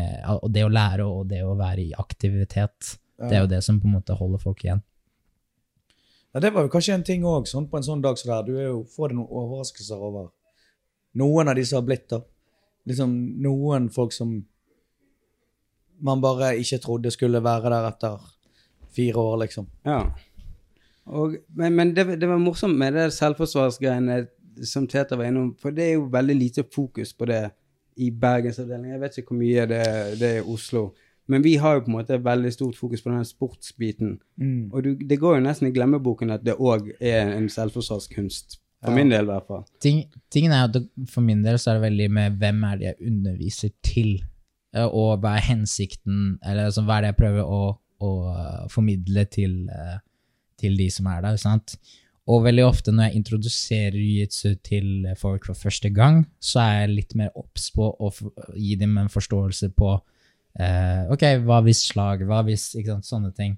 det å lære og det å være i aktivitet. Det er jo det som på en måte holder folk igjen. Ja, Det var jo kanskje en ting òg, sånn på en sånn dag som så der. Du er jo, får deg noen overraskelser over noen av de som har blitt, da. Liksom noen folk som man bare ikke trodde skulle være der etter fire år, liksom. Ja. Og, men men det, det var morsomt med det selvforsvarsgreiene som Teta var innom, for det er jo veldig lite fokus på det i Bergensavdelingen. Jeg vet ikke hvor mye det, det er i Oslo. Men vi har jo på en måte veldig stort fokus på den sportsbiten. Og du, det går jo nesten i glemmeboken at det òg er en selvforsvarskunst. For min del, i hvert fall. Ting, tingen er at for min del så er det veldig med hvem er det jeg underviser til, og hva er hensikten, eller altså, hva er det jeg prøver å, å eh, formidle til, eh, til de som er der, sant? Og veldig ofte når jeg introduserer jiu-jitsu til folk for første gang, så er jeg litt mer obs på å gi dem en forståelse på eh, ok, hva hvis slag, hva hvis ikke sant, sånne ting.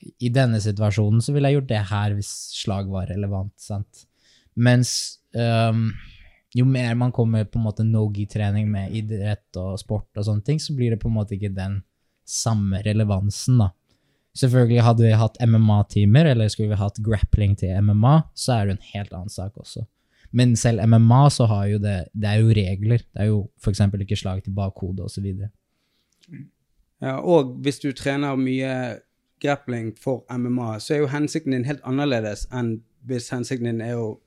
I denne situasjonen så ville jeg gjort det her hvis slag var relevant, sant? Mens um, jo mer man kommer på en måte no-gi-trening med idrett og sport og sånne ting, så blir det på en måte ikke den samme relevansen, da. Selvfølgelig hadde vi hatt MMA-timer, eller skulle vi hatt grappling til MMA, så er det en helt annen sak også. Men selv MMA så har jo det Det er jo regler. Det er jo eksempel ikke slag til bakhode videre. Ja, og hvis du trener mye grappling for MMA, så er jo hensikten din helt annerledes enn hvis hensikten din er å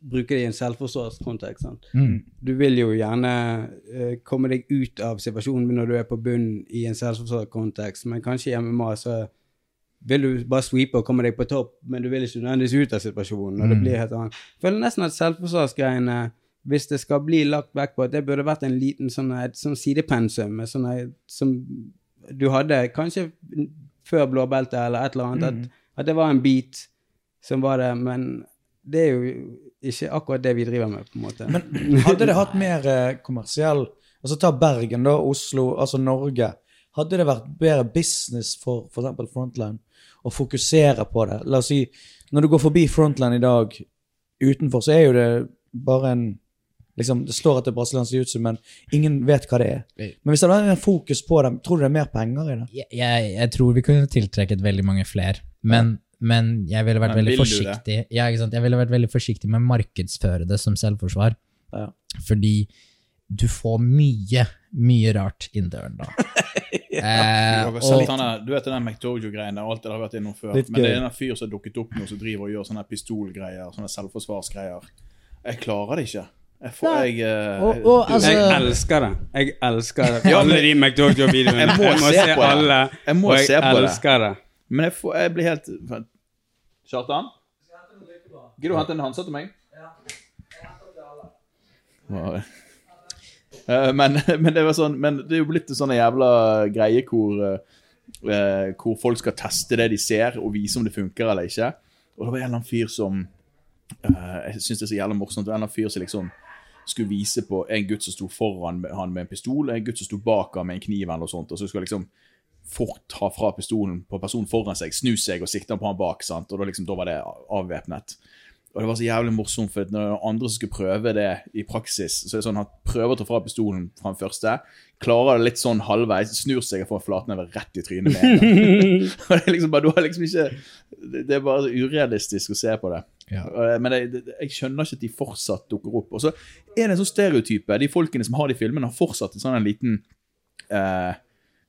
bruke det i en selvforsvarskontekst. Mm. Du vil jo gjerne uh, komme deg ut av situasjonen når du er på bunn i en selvforsvarskontekst, men kanskje i MMA så vil du bare sweepe og komme deg på topp, men du vil ikke nødvendigvis ut av situasjonen. og det blir helt annet. Jeg føler nesten at selvforsvarsgreiene, hvis det skal bli lagt vekk på at det burde vært en liten sånn, sånn sidepensum med sånne, som du hadde kanskje før blåbeltet eller et eller annet, at, at det var en bit som var det, men det er jo ikke akkurat det vi driver med, på en måte. Men hadde det hatt mer eh, kommersiell Altså ta Bergen, da, Oslo, altså Norge. Hadde det vært bedre business for f.eks. Frontline å fokusere på det? La oss si, når du går forbi Frontline i dag utenfor, så er jo det bare en liksom, Det står at det er brasiliansk jiu-jitsu, men ingen vet hva det er. Men hvis det en fokus på dem, tror du det er mer penger i det? Jeg, jeg, jeg tror vi kunne tiltrekket veldig mange flere, men, men jeg ville vært Men veldig forsiktig Ja, ikke sant? Jeg ville vært veldig forsiktig med å markedsføre det som selvforsvar, Ja. fordi du får mye, mye rart inn døren da. Du eh, og, denne, du vet den McDojo-greien der, alt det har vært innom før. Men det er en fyr som har dukket opp nå, som driver og gjør sånne pistolgreier, sånne selvforsvarsgreier. Jeg klarer det ikke. Jeg får, jeg, eh, og, og altså Jeg elsker det. Jeg elsker det. Ja, alle de McDojo-videoene. Jeg må se på det. alle, Jeg må og jeg se på elsker det. Men jeg, får, jeg blir helt Kjartan? Gidder du å hente en Hansa til meg? Ja. Eh, Men, men det var sånn Men det er jo blitt en sånn jævla greie hvor eh, Hvor folk skal teste det de ser, og vise om det funker eller ikke. Og det var en eller annen fyr som eh, Jeg syns det er så jævla morsomt. Det var en eller annen fyr som liksom skulle vise på en gutt som sto foran han med en pistol, en gutt som sto bak han med en kniv eller noe sånt, og så skulle liksom fort ta fra pistolen på personen foran seg, snu seg og sikte på han bak, sant? og da, liksom, da var det avvæpnet. Og det var så jævlig morsomt, for når andre som skulle prøve det i praksis, så er det sånn han prøver å ta fra pistolen fra den første, klarer det litt sånn halvveis, snur seg og får en flatneve rett i trynet med en gang. Det er liksom bare, du har liksom ikke Det er bare urealistisk å se på det. Ja. Eh, Men jeg, jeg skjønner ikke at de fortsatt dukker opp. Og så er det en sånn stereotype. De folkene som har de filmene, har fortsatt en sånn en liten eh,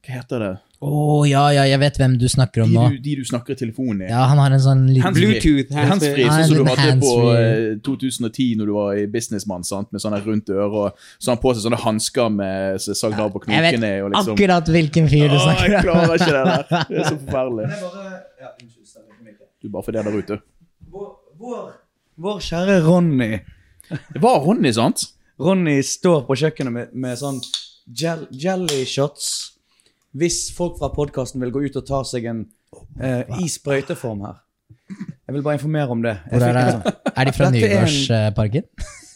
Hva heter det? Å ja, ja, jeg vet hvem du snakker om De nå. du, de du snakker i telefonen i. Ja, han har en sånn liten Bluetooth, Handsfree, sånn som du hadde på eh, 2010 når du var i Businessmann, sant? med sånne rundt øret. og Så har han på seg sånne hansker med så av på Jeg vet knokene. og liksom, akkurat hvilken fyr du snakker om jeg klarer ikke det der. Det er så forferdelig. Du bare fordi der ute. Vår, vår, kjære Ronny Det var Ronny, sant? Ronny står på kjøkkenet med, med sånn gel, jelly shots. Hvis folk fra podkasten vil gå ut og ta seg en eh, i sprøyteform her. Jeg vil bare informere om det. Hvor er, det? er de fra Nygårdsparken?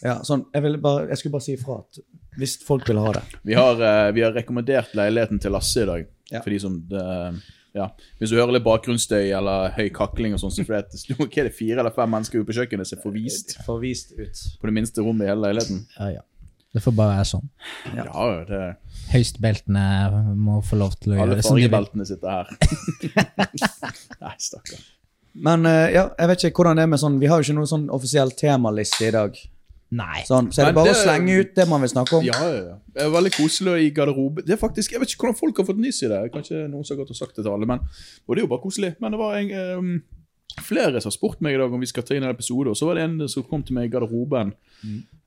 Ja, sånn, jeg, bare, jeg skulle bare si ifra at hvis folk vil ha det. Vi har, eh, vi har rekommendert leiligheten til Lasse i dag. Ja. For de som det, ja. Hvis du hører litt bakgrunnsstøy eller høy kakling, og sånn, så er det hva er det, fire eller fem mennesker ute på kjøkkenet som er forvist Forvist ut. på det minste rommet i hele leiligheten. Ja, ja. Det får bare være sånn. Ja, det Høystbeltene må få lov til å Alle gjøre som de vil. fargebeltene sitter her. Nei, stakkar. Men eh, ja, jeg vet ikke hvordan det er med sånn Vi har jo ikke noen sånn offisiell temaliste i dag. Nei. Sånn, så er det bare det- å slenge ut det man vil snakke om. Ja, ja, ja. Det er veldig koselig i garderobe. Det er faktisk, Jeg vet ikke hvordan folk har fått nys i det. Kanskje noen som har gått og sagt det til alle. Men, og det er jo bare koselig. Men det var en, um, flere som har spurt meg i dag om vi skal ta inn en episode. Og så var det en som kom til meg i garderoben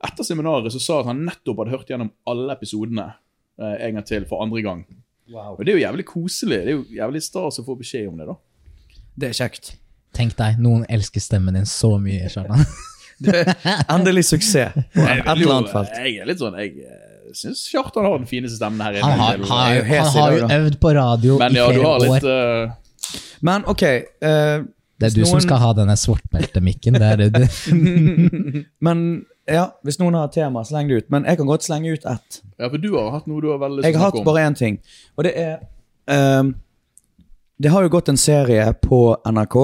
etter seminaret som sa at han nettopp hadde hørt gjennom alle episodene eh, en gang til for andre gang. Og det er jo jævlig koselig. Det er jo jævlig stas å få beskjed om det, da. Det er kjekt. Tenk deg, noen elsker stemmen din så mye, Kjartan. Endelig suksess på et eller annet felt. Jeg er litt sånn Jeg syns Kjartan har den fineste stemmen her. Han har, har, jo han har jo øvd på radio Men i ja, flere har år. litt uh... Men OK. uh, Det er du som skal ha denne. Det er det. Men ja, hvis noen har et tema, sleng det ut. Men jeg kan godt slenge ut ett. Ja, for du har hatt noe du har veldig lyst Jeg har hatt bare én ting, og det er um, Det har jo gått en serie på NRK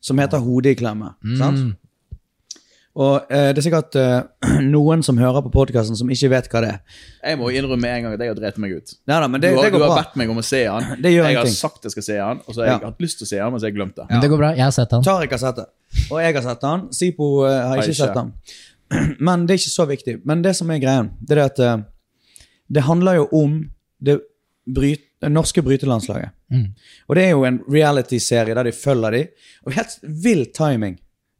som heter Hodet i klemme. Sant? Og eh, det er sikkert eh, noen som hører på podkasten som ikke vet hva det er. Jeg må innrømme med en gang at jeg har drept meg ut. Neida, men det, du har, det går du har bra. bedt meg om å se han. Det gjør jeg har ingenting. sagt jeg skal se han, og så har jeg hatt lyst til å se han, men så har jeg glemt det. Men det går bra. Jeg har sett han. Tariq har sett det. Og jeg har sett han. Sipo eh, har Har ikke ikke. sett han. Men det er ikke så viktig. Men det som er greien, det er det at eh, det handler jo om det, bryt, det norske brytelandslaget. Mm. Og det er jo en reality-serie der de følger de, og helt vill timing.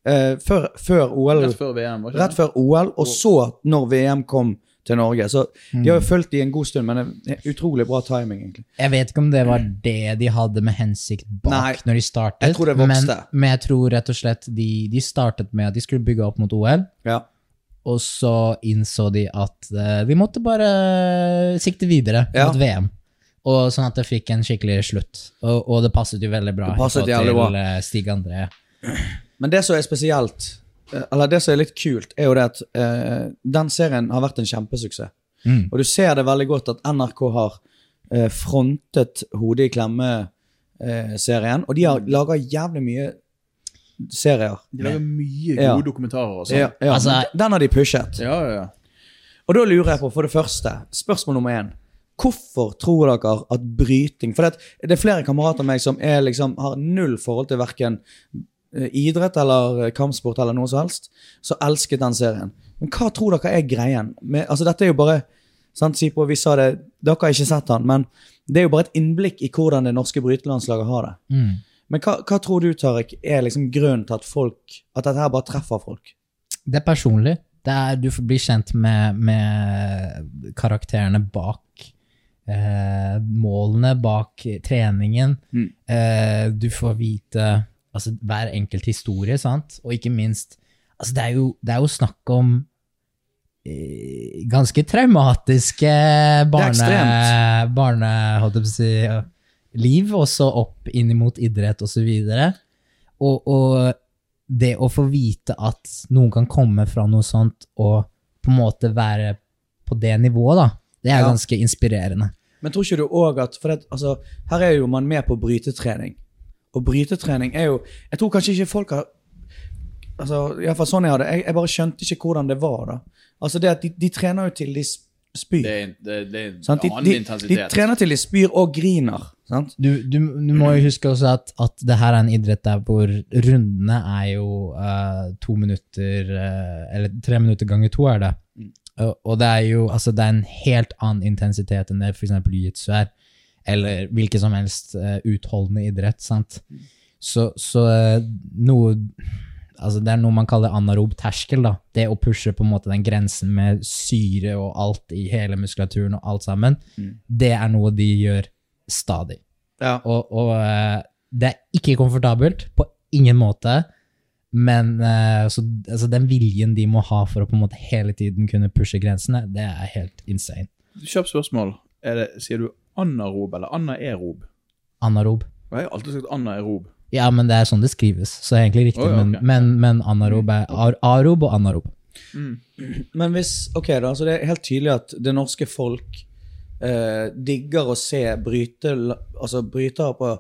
Eh, før, før OL Rett før VM, var ikke Rett før OL, og så når VM kom til Norge. Så de har jo fulgt de en god stund, men det er utrolig bra timing, egentlig. Jeg vet ikke om det var det de hadde med hensikt bak Nei, når de startet. jeg tror det vokste. Men, men jeg tror rett og slett de, de startet med at de skulle bygge opp mot OL, Ja. og så innså de at uh, vi måtte bare sikte videre Ja. mot VM. Og sånn at det fikk en skikkelig slutt. Og, og det passet jo veldig bra Det passet jævlig til bra. eh, Stig André. Men det som er spesielt, eh, eller det som er litt kult, er jo det at eh, den serien har vært en kjempesuksess. Mm. Og du ser det veldig godt at NRK har eh, frontet Hodet i klemme-serien, og de har laga jævlig mye serier. De lager mye Ja. gode dokumentarer og sånn. Ja, ja, Altså- den har de pushet. Ja, ja, ja. Og da lurer jeg på, for det første, spørsmål nummer én. Hvorfor tror dere at bryting For det, det er flere kamerater av meg som er, liksom, har null forhold til verken idrett eller eh, kampsport eller noe som helst, så elsket den serien. Men hva tror dere er greien? Med, altså Dette er jo bare sant, si på, Vi sa det, dere har ikke sett den, men det er jo bare et innblikk i hvordan det norske brytelandslaget har det. Mm. Men hva, hva tror du, Tarek, er liksom grunnen til at folk At dette her bare treffer folk? Det er personlig. Det er, du får bli kjent med, med karakterene bak eh, målene, bak treningen. Mm. Eh, du får vite altså, hver enkelt historie, sant? Og ikke minst altså, det, er jo, det er jo snakk om eh, ganske traumatiske barne, barne holdt jeg på å si, ja, liv, også opp inn mot idrett osv. Og, og det å få vite at noen kan komme fra noe sånt og på en måte være på det nivået, da, det er Ja. ganske inspirerende. Men tror ikke du òg at For det, altså, her er jo man med på brytetrening. Og brytetrening er jo Jeg tror kanskje ikke folk har altså, Iallfall sånn jeg hadde jeg, jeg bare skjønte ikke hvordan det var. da Altså det at De, de trener jo til de spyr. Det er, det, det er en sant? De, annen de, de trener til de spyr og griner. Sant? Du, du, du må jo huske også at, at det her er en idrett der hvor rundene er jo uh, to minutter uh, Eller tre minutter ganger to, er det. Og, og det er jo altså det er en helt annen intensitet enn det f.eks. jiu-jitsu er. Eller hvilken som helst eh, utholdende idrett. sant? Så, så eh, noe Altså det er noe man kaller anarob terskel. da. Det å pushe på en måte den grensen med syre og alt i hele muskulaturen og alt sammen, det er noe de gjør stadig. Ja. Og, og eh, det er ikke komfortabelt, på ingen måte. Men så, altså, den viljen de må ha for å på en måte hele tiden kunne pushe grensene, det er helt insane. Kjapt spørsmål. Er det, sier du anarob eller anaerob? Anarob. Jeg har alltid sagt anaerob. Ja, men det er sånn det skrives, så det er egentlig riktig. Oh, ja, men, men, men anarob er ar arob og anarob. Men hvis Ok, da. Så det er helt tydelig at det norske folk eh, digger å se bryte, altså brytere på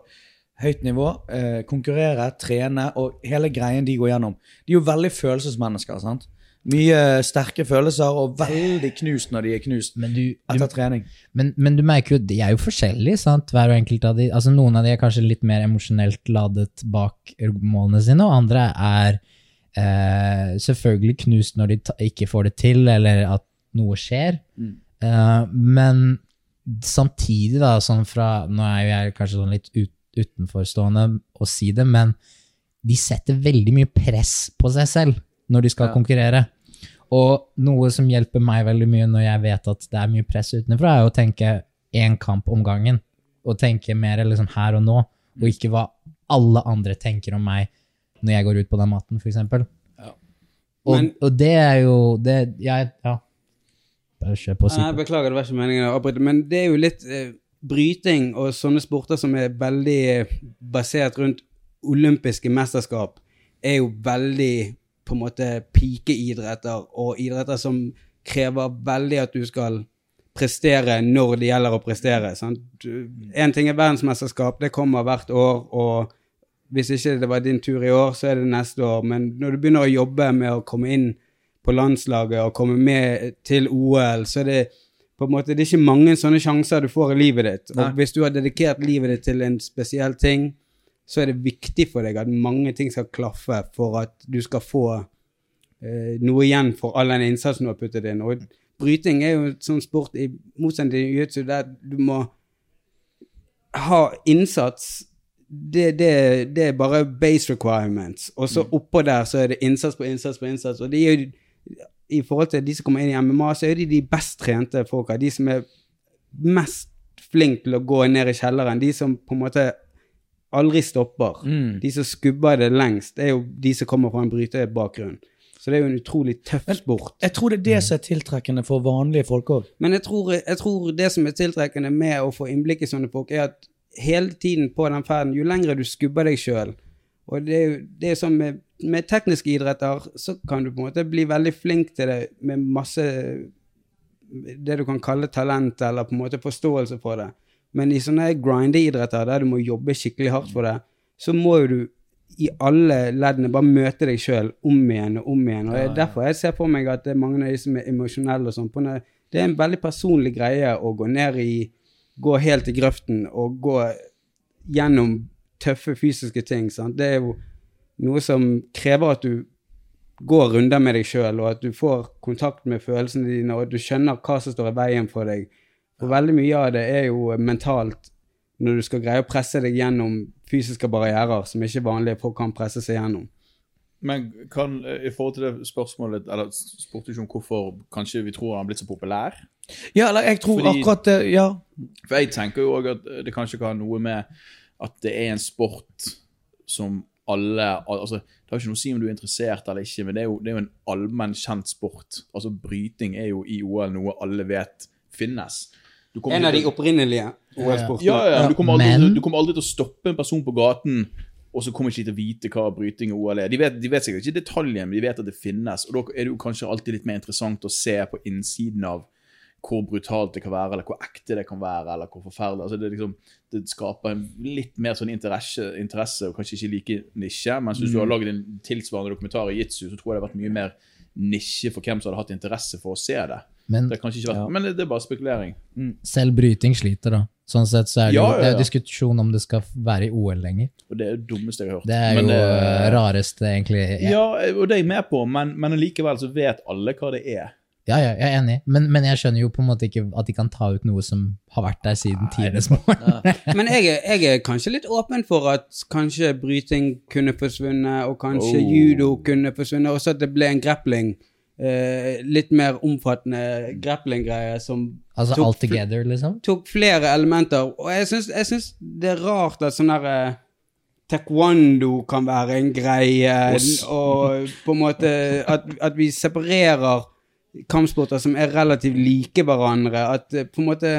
høyt nivå eh, konkurrere, trene og hele greien de går gjennom. De er jo veldig følelsesmennesker. sant? Mye sterke følelser og veldig knust når de er knust Men du, du etter trening. Men, men du merker jo, de er jo forskjellige, sant? hver og enkelt av de. Altså Noen av de er kanskje litt mer emosjonelt ladet bak målene sine, og andre er eh, selvfølgelig knust når de ta, ikke får det til, eller at noe skjer. Eh, men samtidig, da, sånn fra Nå er jo jeg kanskje sånn litt ut, utenforstående å si det, men de setter veldig mye press på seg selv når de skal Ja. konkurrere. Og noe som hjelper meg veldig mye når jeg vet at det er mye press utenfra, er å tenke én kamp om gangen. Og tenke mer liksom her og nå, og ikke hva alle andre tenker om meg når jeg går ut på den maten, f.eks. Og, og det er jo det, jeg, Ja. Bare kjør på. Nei, Super. beklager, det var ikke meningen å avbryte, men det er jo litt eh, bryting og sånne sporter som er veldig eh, basert rundt olympiske mesterskap, er jo veldig på en måte pikeidretter, og idretter som krever veldig at du skal prestere når det gjelder å prestere. sant? Én ting er verdensmesterskap, det kommer hvert år, og hvis ikke det var din tur i år, så er det neste år. Men når du begynner å jobbe med å komme inn på landslaget og komme med til OL, så er det på en måte, det er ikke mange sånne sjanser du får i livet ditt. Nei. Og hvis du har dedikert livet ditt til en spesiell ting, så er det viktig for deg at mange ting skal klaffe for at du skal få eh, noe igjen for all den innsatsen du har puttet inn. Og bryting er jo en sånn sport, i motsetning til jiu-jitsu, der du må ha innsats det, det, det er bare base requirements. Og så oppå der så er det innsats på innsats på innsats. Og det er jo, i forhold til de som kommer inn i MMA, så er de de best trente folka. De som er mest flinke til å gå ned i kjelleren. De som på en måte aldri stopper. De som skubber det lengst, det er jo de som kommer fra en brytebakgrunn. Så det er jo en utrolig tøff sport. Jeg tror det er det som er tiltrekkende for vanlige folk òg. Men jeg tror, jeg tror det som er tiltrekkende med å få innblikk i sånne folk, er at hele tiden på den ferden, jo lengre du skubber deg sjøl Og det er jo det er sånn med, med tekniske idretter, så kan du på en måte bli veldig flink til det med masse Det du kan kalle talent, eller på en måte forståelse for det. Men i sånne grindeidretter der du må jobbe skikkelig hardt for det, så må jo du i alle leddene bare møte deg sjøl om igjen og om igjen. Og ja, ja. derfor jeg ser på meg at det er mange av de som er emosjonelle og sånn. Det er en veldig personlig greie å gå ned i Gå helt i grøften og gå gjennom tøffe fysiske ting. Sant? Det er jo noe som krever at du går runder med deg sjøl, og at du får kontakt med følelsene dine, og at du skjønner hva som står i veien for deg. For veldig mye av det er jo mentalt, når du skal greie å presse deg gjennom fysiske barrierer som ikke vanlige folk kan presse seg gjennom. Men kan, eh, i forhold til det spørsmålet, eller spurte ikke om hvorfor kanskje vi tror han har blitt så populær? Ja, eller jeg tror Fordi- akkurat det Ja. For jeg tenker jo òg at det kanskje kan ha noe med at det er en sport som alle altså, Det har ikke noe å si om du er interessert eller ikke, men det er jo, det er jo en allmenn kjent sport. Altså Bryting er jo i OL noe alle vet finnes. Du En av de opprinnelige OL-sportene. ja, ja, du, kommer aldri, Men- du kommer aldri til å stoppe en person på gaten, og så kommer ikke de til å vite hva bryting og OL er. De vet, de vet sikkert ikke detaljen, men de vet at det finnes. Og da er det jo kanskje alltid litt mer interessant å se på innsiden av hvor brutalt det kan være, eller hvor ekte det kan være, eller hvor forferdelig. Altså det, liksom, det skaper en litt mer sånn interesse, interesse og kanskje ikke like nisje. Mens hvis du har laget en tilsvarende dokumentar i jitsu, så tror jeg det har vært mye mer nisje for hvem som hadde hatt interesse for å se det. Men Det kan ikke vært, Men det, det er bare spekulering. selv bryting sliter, da. Sånn sett så er det Ja, ja, det er jo diskusjon om det skal være i OL lenger. Og det er det dummeste jeg har hørt. Det er Men jo det- eh, rareste, egentlig. Ja, Ja, og det er jeg med på, men, men likevel så vet alle hva det er. ja, ja, jeg er enig, men, men jeg skjønner jo på en måte ikke at de kan ta ut noe som har vært der siden tidenes morgen. Men jeg er, jeg er kanskje litt åpen for at kanskje bryting kunne forsvunnet, og kanskje Oh. judo kunne forsvunnet, også at det ble en grappling. Eh, litt mer omfattende grappling-greie som Altså tok all together, liksom. tok flere elementer. Og jeg syns, jeg syns det er rart at sånn derre Taekwondo kan være en greie, og på en måte at, at vi separerer kampsporter som er relativt like hverandre. At eh, på en måte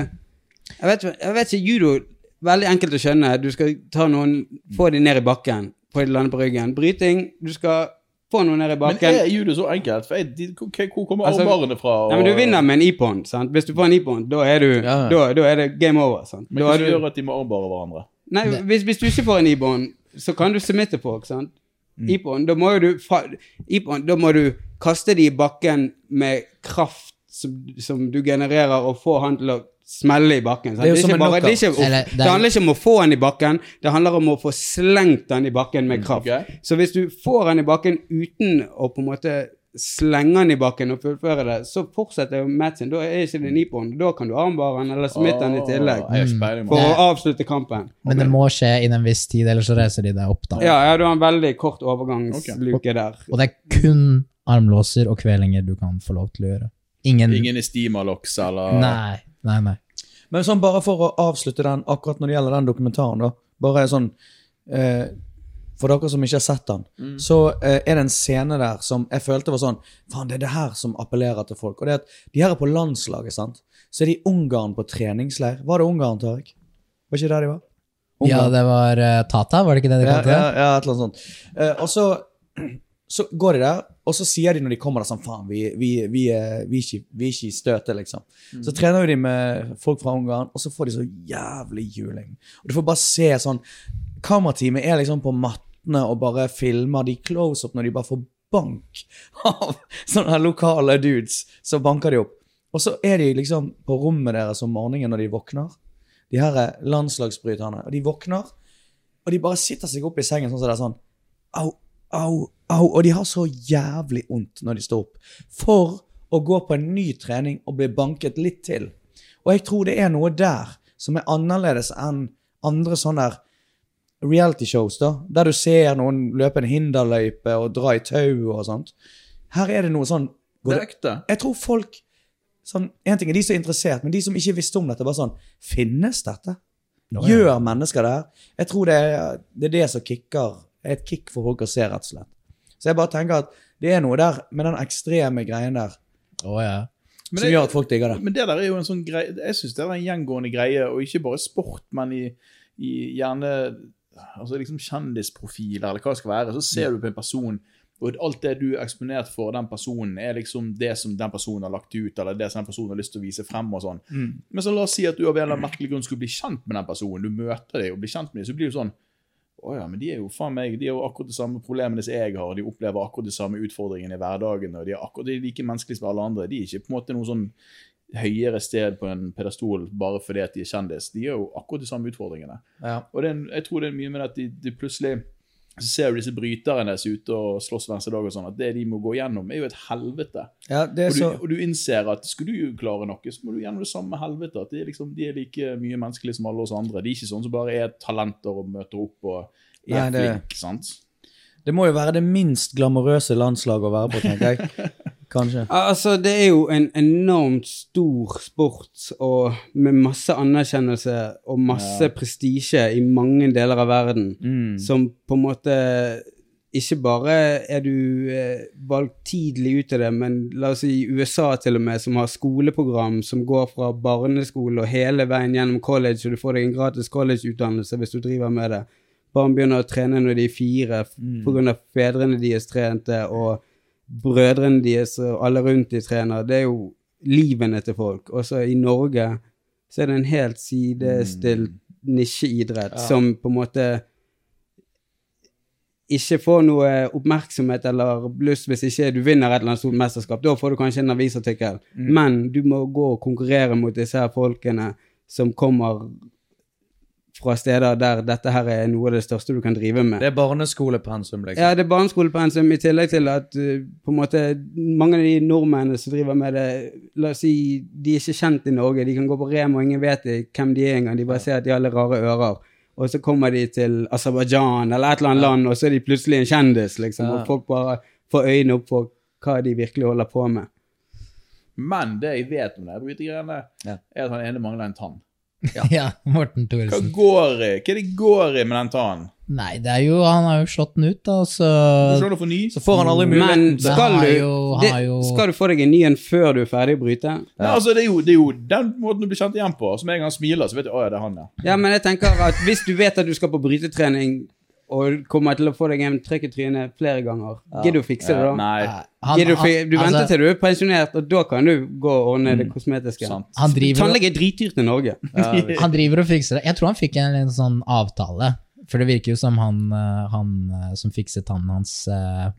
Jeg vet, jeg vet ikke, judo Veldig enkelt å skjønne. Du skal ta noen Få dem ned i bakken. Få de lande på ryggen. Bryting Du skal få noen ned i Men er judo så enkelt? For jeg, de, hvor kommer Altså, armbarene fra? Nei, men Du vinner med en e-pond. sant? Hvis du får en e-pond, da, er du- Ja. da, da er det game over. sant? Men hva du- gjør at de må armbare hverandre? Nei, hvis, hvis du ikke får en e-bond, så kan du submitte folk, sant? Mm. E-bond, da må jo du fa e-bond, da må du kaste de i bakken med kraft som, som du genererer, og få han til å smelle i bakken. Sant? Det er Det, er bare, det, er ikke. Eller, det, er- handler ikke om å få den i bakken, det handler om å få slengt den i bakken med kraft. Okay. Så hvis du får den i bakken uten å på en måte slenge den i bakken og fullføre det, så fortsetter jo matchen. Da er ikke det e-bond. Da kan du armbare den eller smitte den i tillegg. For å avslutte kampen. Men det må skje innen en viss tid, ellers så reiser de deg opp, da. Ja, ja, du har en veldig kort overgangsluke der. Og det er kun armlåser og kvelinger du kan få lov til å gjøre. Ingen, Ingen i Steamer-locks eller Nei, nei, nei. Men sånn bare for å avslutte den, akkurat når det gjelder den dokumentaren, da. Bare sånn eh, For dere som ikke har sett den, så eh, er det en scene der som jeg følte var sånn Faen, det er det her som appellerer til folk. Og det er at de her er på landslaget, sant. Så er de i Ungarn på treningsleir. Var det Ungarn, Tariq? Var ikke det der de var? Ja, det var uh, Tata, var det ikke det de kalte det? ja, ja, ja, et eller annet sånt. Eh, og så, så går de der, og så sier de når de kommer der sånn Faen, vi, vi, vi, er, vi, er ikke, vi er ikke i støtet, liksom. Så trener jo de med folk fra Ungarn, og så får de så jævlig juling. Og du får bare se sånn Kamerateamet er liksom på mattene og bare filmer de close-up når de bare får bank av sånne lokale dudes. Så banker de opp. Og så er de liksom på rommet deres om morgenen når de våkner. De her er landslagsbryterne. Og de våkner, og de bare sitter seg opp i sengen sånn som det er sånn Au, au, au. Og de har så jævlig vondt når de står opp. For å gå på en ny trening og bli banket litt til. Og jeg tror det er noe der som er annerledes enn andre sånne reality shows, da, der du ser noen løpe en hinderløype og dra i tau og sånt. Her er det noe sånn Det er ekte. Jeg tror folk sånn, En ting er de som er interessert, men de som ikke visste om dette, bare sånn Finnes dette? Gjør mennesker det her? Jeg tror det er, det er det som kicker er et kick for folk å se, rett og slett. Så jeg bare tenker at det er noe der med den ekstreme greien der oh, ja. Som det- gjør at folk digger det. Men det der er jo en sånn greie Jeg syns det er en gjengående greie, og ikke bare sport, men i, i gjerne altså liksom kjendisprofiler, eller hva det skal være. Så ser du på en person, og alt det du er eksponert for den personen, er liksom det som den personen har lagt ut, eller det som den personen har lyst til å vise frem. og sånn. Men så la oss si at du av en eller annen merkelig grunn skulle bli kjent med den personen. Du møter deg og blir kjent med dem, så blir det sånn å ja, men de er jo faen meg, de har jo akkurat de samme problemene som jeg har. De opplever akkurat de samme utfordringene i hverdagen. og De er akkurat de er like menneskelige som alle andre. De er ikke på en måte noe sånn høyere sted på en pedestol bare fordi at de er kjendis. De har jo akkurat de samme utfordringene. Ja. Og det jeg tror det er mye med at de, de plutselig så ser du disse bryterne som er ute og slåss hver eneste dag, og sånn, at det de må gå gjennom, er jo et helvete. Ja, det Og du, så og du innser at skal du klare noe, så må du gjennom det samme helvete. At de er, liksom, de er like mye menneskelige som alle oss andre. De er ikke sånn som bare er talenter og møter opp og er Nei, det- flink, sant? Det må jo være det minst glamorøse landslaget å være på, tenker jeg. Kanskje. Altså, det er jo en enormt stor sport og med masse anerkjennelse og masse prestisje i mange deler av verden, Mm. som på en måte ikke bare er du eh, valgt tidlig ut til det, men la oss si USA til og med, som har skoleprogram som går fra barneskole og hele veien gjennom college, og du får deg en gratis collegeutdannelse hvis du driver med det. Barn begynner å trene når de er fire Mm. av fedrene deres trente, og brødrene deres og alle rundt de trener. Det er jo livene til folk. Også i Norge så er det en helt sidestilt nisjeidrett som på en måte ikke får noe oppmerksomhet eller bluss hvis ikke du vinner et eller annet stort mesterskap. Da får du kanskje en avisartikkel. Men du må gå og konkurrere mot disse her folkene som kommer fra steder der dette her er noe av det største du kan drive med. Det er barneskolepensum, liksom. Ja, det er barneskolepensum i tillegg til at uh, på en måte mange av de nordmennene som driver med det, la oss si de er ikke kjent i Norge, de kan gå på Rema og ingen vet hvem de er engang, de bare ser at de har alle rare ører. Og så kommer de til Aserbajdsjan eller et eller annet land, og så er de plutselig en kjendis, liksom, Ja. og folk bare får øynene opp for hva de virkelig holder på med. Men det jeg vet om det, er at han ene mangler en tann. Ja, Morten Hva går? Hva er det går i med den tannen? Nei, det er jo Han har jo slått den ut, da, så? Så får han aldri muligheten Men skal du, jo- det, jo- skal du få deg en ny en før du er ferdig å bryte? Nei, altså, det, er jo, det er jo den måten du blir kjent igjen på. Som en gang smiler, så vet du å ja, det er han, ja. Ja, men jeg tenker at hvis du vet at du skal på brytetrening og kommer til å få deg en trøkk i trynet flere ganger, gidder du å fikse det da? Nei, Han- Gidder du, han- du venter altså, til du er pensjonert, og da kan du gå og ordne det kosmetiske. Han driver, jo- Tannlege er dritdyrt i Norge. han driver og fikser det. Jeg tror han fikk en, en sånn avtale. For det virker jo som han, eh, han eh, som fikser tannen hans eh,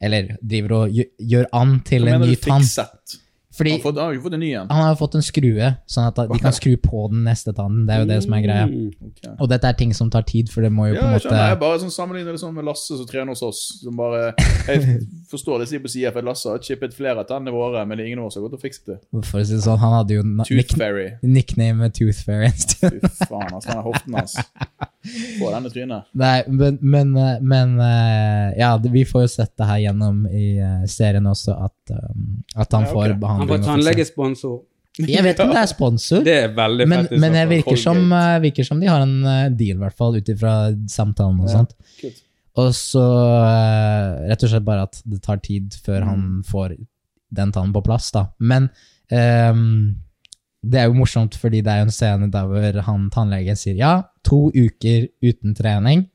Eller driver og gjør, an til Hva en mener ny du tann. fikset? Fordi Han har fått- han har jo fått en ny en. han har fått en skrue, sånn at de kan skru på den neste tannen. Det er jo det som er greia. Mm. Og dette er ting som tar tid, for det må jo Ja, på en jeg skjønner. Jeg måte bare sånn sammenligner det sånn med Lasse som trener hos oss. Som bare, jeg forstår det sier på sida, for Lasse har chippet flere av tennene våre, men det er ingen av oss som har gått og fikset det. For å si det sånn, han hadde jo Tooth Fairy. nickname Tooth Fairy en stund. Fy faen, altså. Den er hoften hans. Få den i trynet. Nei, men, men, eh, men eh, Ja, vi får jo sett det her gjennom i eh, serien også, at, um, at han Ja, okay. får Han får tannlegesponsor. Jeg vet ikke om det er sponsor, Det er veldig men, fett. men det virker som, virker som de har en deal, i hvert fall, ut ifra samtalen og Ja, sånt. kult. Og så rett og slett bare at det tar tid før han Mm. får den tannen på plass, da. Men ehm, det er jo morsomt, fordi det er jo en scene der hvor han tannlegen sier ja, to uker uten trening.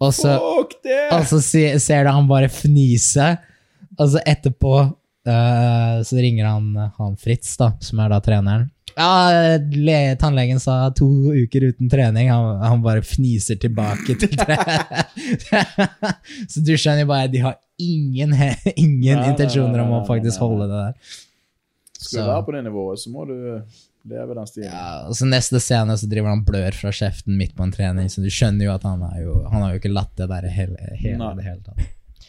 Og så, det! og så se- ser du han bare fnise, og så etterpå uh, så ringer han, han Fritz, da, som er da treneren. Ja, le, tannlegen sa to uker uten trening. Han, han bare fniser tilbake til trening. så du skjønner bare, de har ingen, ingen nei, intensjoner om å faktisk holde det der. Skal du være på det nivået, så må du leve den stilen. Ja, og så neste scene så driver han blør fra kjeften midt på en trening, så du skjønner jo at han, er jo, han har jo ikke latt det der hele, hele, det hele tatt.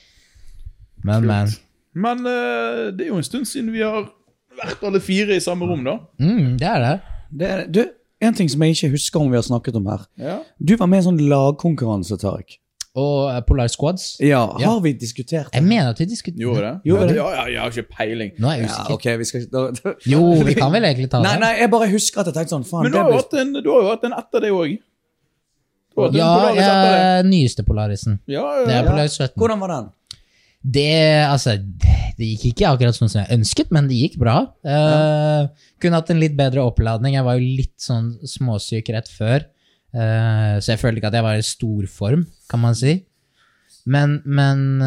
Men, men. Men uh, det er jo en stund siden vi har vært alle fire i samme rom, da. Mm, det er det. Det er, du, en ting som jeg ikke husker om vi har snakket om her. Ja. Du var med i en sånn lagkonkurranse, Tariq. Og eh, Polar Squads. Ja, Ja. har vi diskutert det? Jeg mener at vi diskuterer Gjorde det? Gjorde det? Ja, ja, jeg har ikke peiling. Nå er jeg Ja, okay, vi skal da, da. Jo, vi kan vel egentlig ta det. Nei, nei, jeg bare husker at jeg tenkte sånn, faen, Men du har jo blir hatt en, du har jo hatt en etter det òg. Ja, ja, nyeste Polarisen. Ja, ja, Det er ja. Polaris 17. Hvordan var den? Det, altså, det gikk ikke akkurat sånn som jeg ønsket, men det gikk bra. Eh, kunne hatt en litt bedre oppladning. Jeg var jo litt sånn småsyk rett før, eh, så jeg følte ikke at jeg var i storform, kan man si. Men, men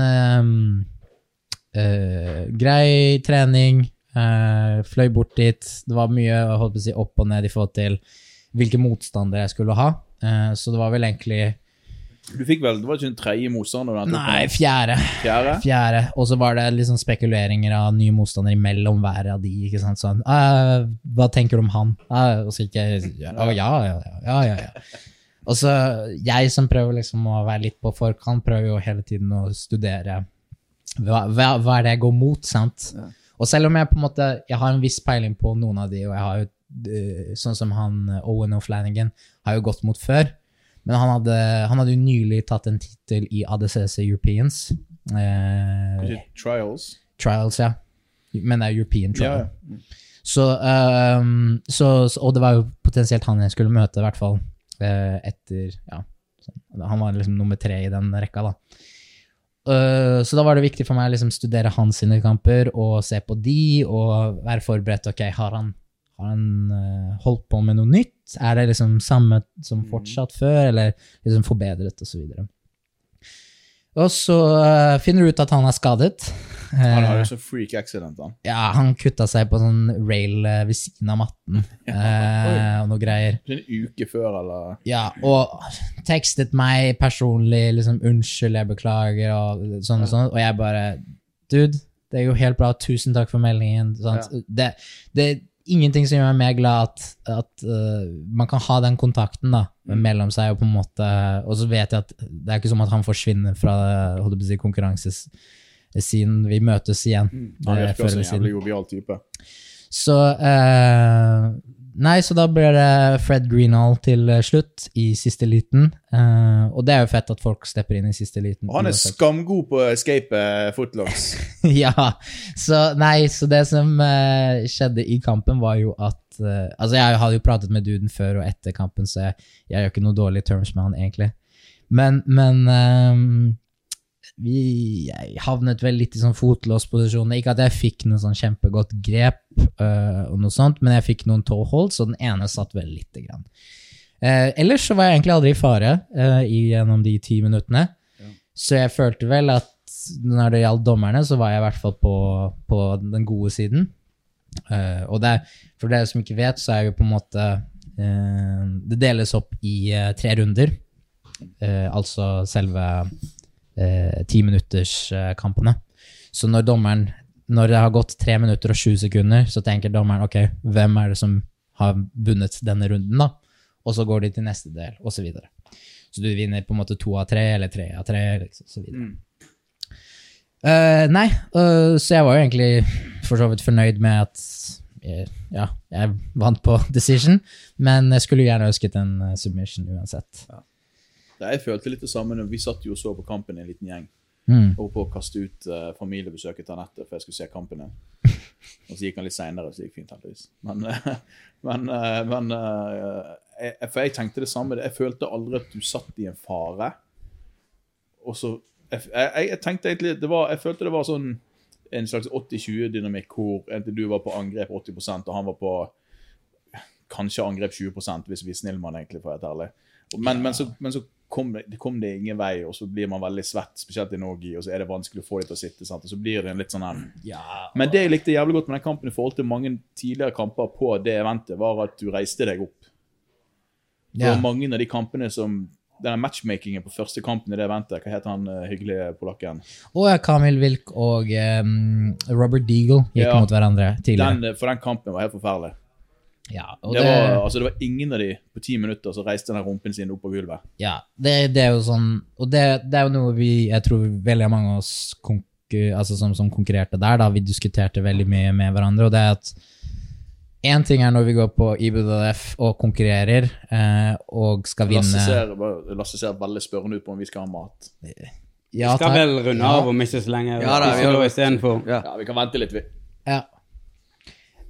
eh, grei trening. eh, fløy bort dit. Det var mye holdt på å si, opp og ned i forhold til hvilke motstandere jeg skulle ha. Så det var vel egentlig Du fikk vel, Det var ikke en tredje motstander? Nei, fjerde. Fjerde? Fjerde. Og så var det liksom spekuleringer av nye motstandere imellom hver av de. ikke sant? Sånn, «Ah, Hva tenker du om han? Ah, og så ikke ja, ja, ja, ja, ja. Og så jeg som prøver liksom å være litt på forkant, prøver jo hele tiden å studere hva, hva, hva er det jeg går mot, sant? Og selv om jeg på en måte jeg har en viss peiling på noen av de, og jeg har jo eh, sånn som han Owen O'Flanagan har jo gått mot før, men han hadde, han hadde jo nylig tatt en tittel i ADCC Europeans. Eh, Trials? trials, ja. Men det er European trial. Yeah. Så, um, så, så, og det var jo potensielt han jeg skulle møte, i hvert fall. eh, etter Ja. sånn. Han var liksom nummer tre i den rekka, da. Uh, så da var det viktig for meg å liksom studere hans sine kamper og se på de og være forberedt. Ok, har han, har han uh, holdt på med noe nytt? Er det liksom samme som fortsatt før, eller liksom forbedret, og så. Og så eh, finner du ut at han er skadet. Han har jo sånn freak accident, han. ja, han kutta seg på sånn rail eh, ved siden av matten ja, og noe greier. En uke før, eller Ja, og tekstet meg personlig liksom 'unnskyld, jeg beklager' og sånn og sånn, og jeg bare Dude, det er jo helt bra, tusen takk for meldingen. Sant? Det, det er ingenting som gjør meg mer glad at, at uh, man kan ha den kontakten da, mellom seg, og på en måte Og så vet jeg at det er ikke som at han forsvinner fra holdt jeg på å si, konkurransesiden. Vi møtes igjen. Han eh, virker som en jævlig jovial type. Så eh, Nei, så da blir det Fred Greenhall til eh, slutt i siste liten. Uh, og det er jo fett at folk stepper inn i siste liten. Og han er skamgod på å escape eh, footlocks. ja, så nei, så det som uh, skjedde i kampen var jo at uh, Altså, jeg hadde jo pratet med duden før og etter kampen, så jeg, jeg gjør ikke noe dårlig terms med han, egentlig. Men, men ehm, vi, havnet vel litt i sånn fotlåsposisjon. Ikke at jeg fikk noe sånn kjempegodt grep, uh, og noe sånt, men jeg fikk noen toe holds, og den ene satt vel lite grann. Uh, ellers så var jeg egentlig aldri i fare uh, gjennom de ti minuttene. Så jeg følte vel at når det gjaldt dommerne, så var jeg i hvert fall på, på den gode siden. Eh, og det, for dere som ikke vet, så er jo på en måte eh, Det deles opp i tre runder. Altså selve eh, timinutterskampene. så når dommeren Når det har gått tre minutter og sju sekunder, så tenker dommeren ok, hvem er det som har vunnet denne runden, da? Og så går de til neste del, og så videre. Så du vinner på en måte to av tre, eller tre av tre, liksom, så videre. Uh, nei, uh, så jeg var jo egentlig for så vidt fornøyd med at jeg, ja, jeg vant på decision, men jeg skulle jo gjerne ønsket en eh, submission uansett. Nei, Jeg følte litt det samme vi satt jo og så på kampen i en liten gjeng. Mm. Og på å kaste ut uh, familiebesøket til Anette for jeg skulle se kampen igjen. Og så gikk han litt seinere, så det gikk fint, heldigvis. Men, uh, men, uh, men jeg, For jeg tenkte det samme. Jeg følte aldri at du satt i en fare. Og så Jeg, jeg, jeg tenkte egentlig det var, Jeg følte det var sånn en slags 80-20-dynamikk hvor du var på angrep 80% og han var på kanskje angrep 20 hvis vi er snill med han, egentlig, for å være ærlig. Men, ja. men, så, men så kom kom det ingen vei, og så blir man veldig svett, spesielt i Norge, og så er det vanskelig å få dem til å sitte. Sant? Og så blir det en litt sånn her Men det jeg likte jævlig godt med den kampen i forhold til mange tidligere kamper på det eventet, var at du reiste deg opp. Det Ja. var mange av de kampene som denne matchmakingen på første kampen i det eventet, hva heter han eh, hyggelige polakken? Og ja, Kamil Wilk og um, Robert Deagle gikk Ja. mot hverandre tidligere. Den, eh, for den kampen var helt forferdelig. Ja, og Det det, var, altså, det var ingen av de på ti minutter som reiste den rumpen sin opp på gulvet. ja, det, det er jo sånn Og det, det er jo noe vi Jeg tror veldig mange av oss konkur, altså som, som konkurrerte der, da vi diskuterte veldig mye med hverandre, og det er at Én ting er når vi går på IBDF og konkurrerer eh, og skal vinne Lasse ser, veldig spørrende ut på om vi skal ha mat. Ja, Skal takk. vel runde av om ikke så lenge. Ja, da, vi vi. Ja, vi kan vente litt, vi. Ja.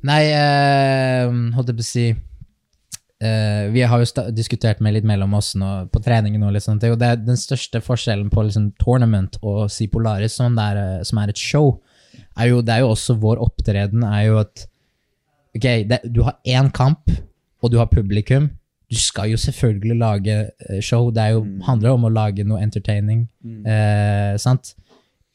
Nei, eh, holdt jeg på å si eh, Vi har jo diskutert med litt mellom oss nå, på treningen og litt sånt, og det er den største forskjellen på liksom tournament og si Polaris, som, der, er, eh, som er et show, er jo, det er jo også vår opptreden er jo at Ok, det, du har én kamp, og du har publikum. Du skal jo selvfølgelig lage eh, show. Det jo, handler om å lage noe entertaining. Eh, sant?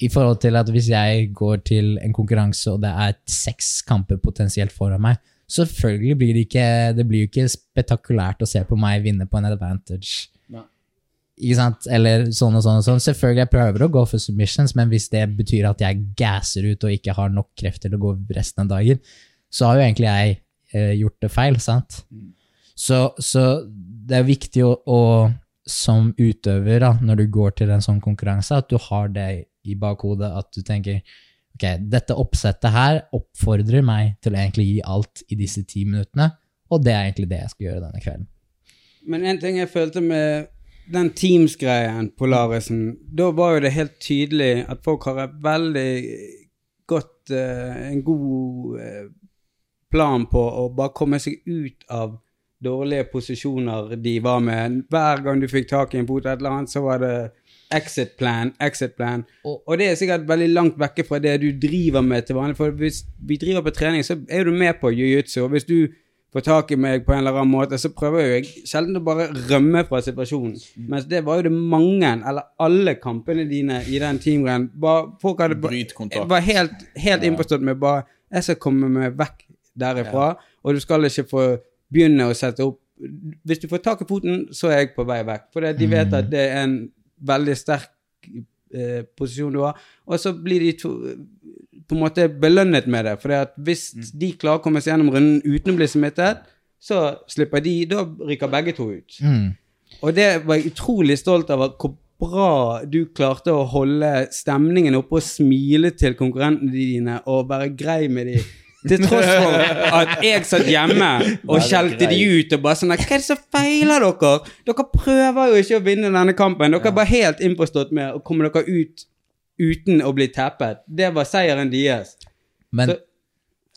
I forhold til at hvis jeg går til en konkurranse, og det er seks kamper potensielt foran meg, selvfølgelig blir det ikke Det blir ikke spetakulært å se på meg vinne på en advantage. Ikke sant? Eller sånn og sånn og sånn. Selvfølgelig jeg prøver å gå for submissions, men hvis det betyr at jeg gasser ut og ikke har nok krefter til å gå resten av dagen, så har jo egentlig jeg eh, gjort det feil, sant? Så, så det er viktig å, å som utøver, da, når du går til en sånn konkurranse, at du har det i bakhodet, at du tenker ok, dette oppsettet her oppfordrer meg til å egentlig gi alt i disse ti minuttene, og det er egentlig det jeg skal gjøre denne kvelden. Men en ting jeg følte med den Teams-greien, Polarisen, da var jo det helt tydelig at folk har et veldig godt uh, En god uh, plan på å bare komme seg ut av dårlige posisjoner de var med. Hver gang du fikk tak i en fot eller annet, så var det exit plan, exit plan. Og- Og det er sikkert veldig langt vekke fra det du driver med til vanlig. For hvis vi driver på trening, så er du med på jiu-jitsu. Og hvis du får tak i meg på en eller annen måte, så prøver jeg sjelden å bare rømme fra situasjonen. Mens det var jo det mange, eller alle kampene dine i den teamgreien. Folk hadde var helt, helt innforstått med bare Jeg skal komme meg vekk derifra, og du skal ikke få begynne å sette opp Hvis du får tak i foten, så er jeg på vei vekk. For de vet at det er en veldig sterk eh, posisjon du har. Og så blir de to, på en måte belønnet med det. For hvis de klarer å komme seg gjennom runden uten å bli smittet, så slipper de Da ryker begge to ut. Mm. Og det var jeg utrolig stolt av hvor bra du klarte å holde stemningen oppe og smile til konkurrentene dine og være grei med dem. Til tross for at jeg satt hjemme og skjelte de ut og bare sånn Hva er det som feiler dere? Dere prøver jo ikke å vinne denne kampen. Dere er bare helt innforstått med å komme dere ut uten å bli teppet. Det var seieren deres. Men Så-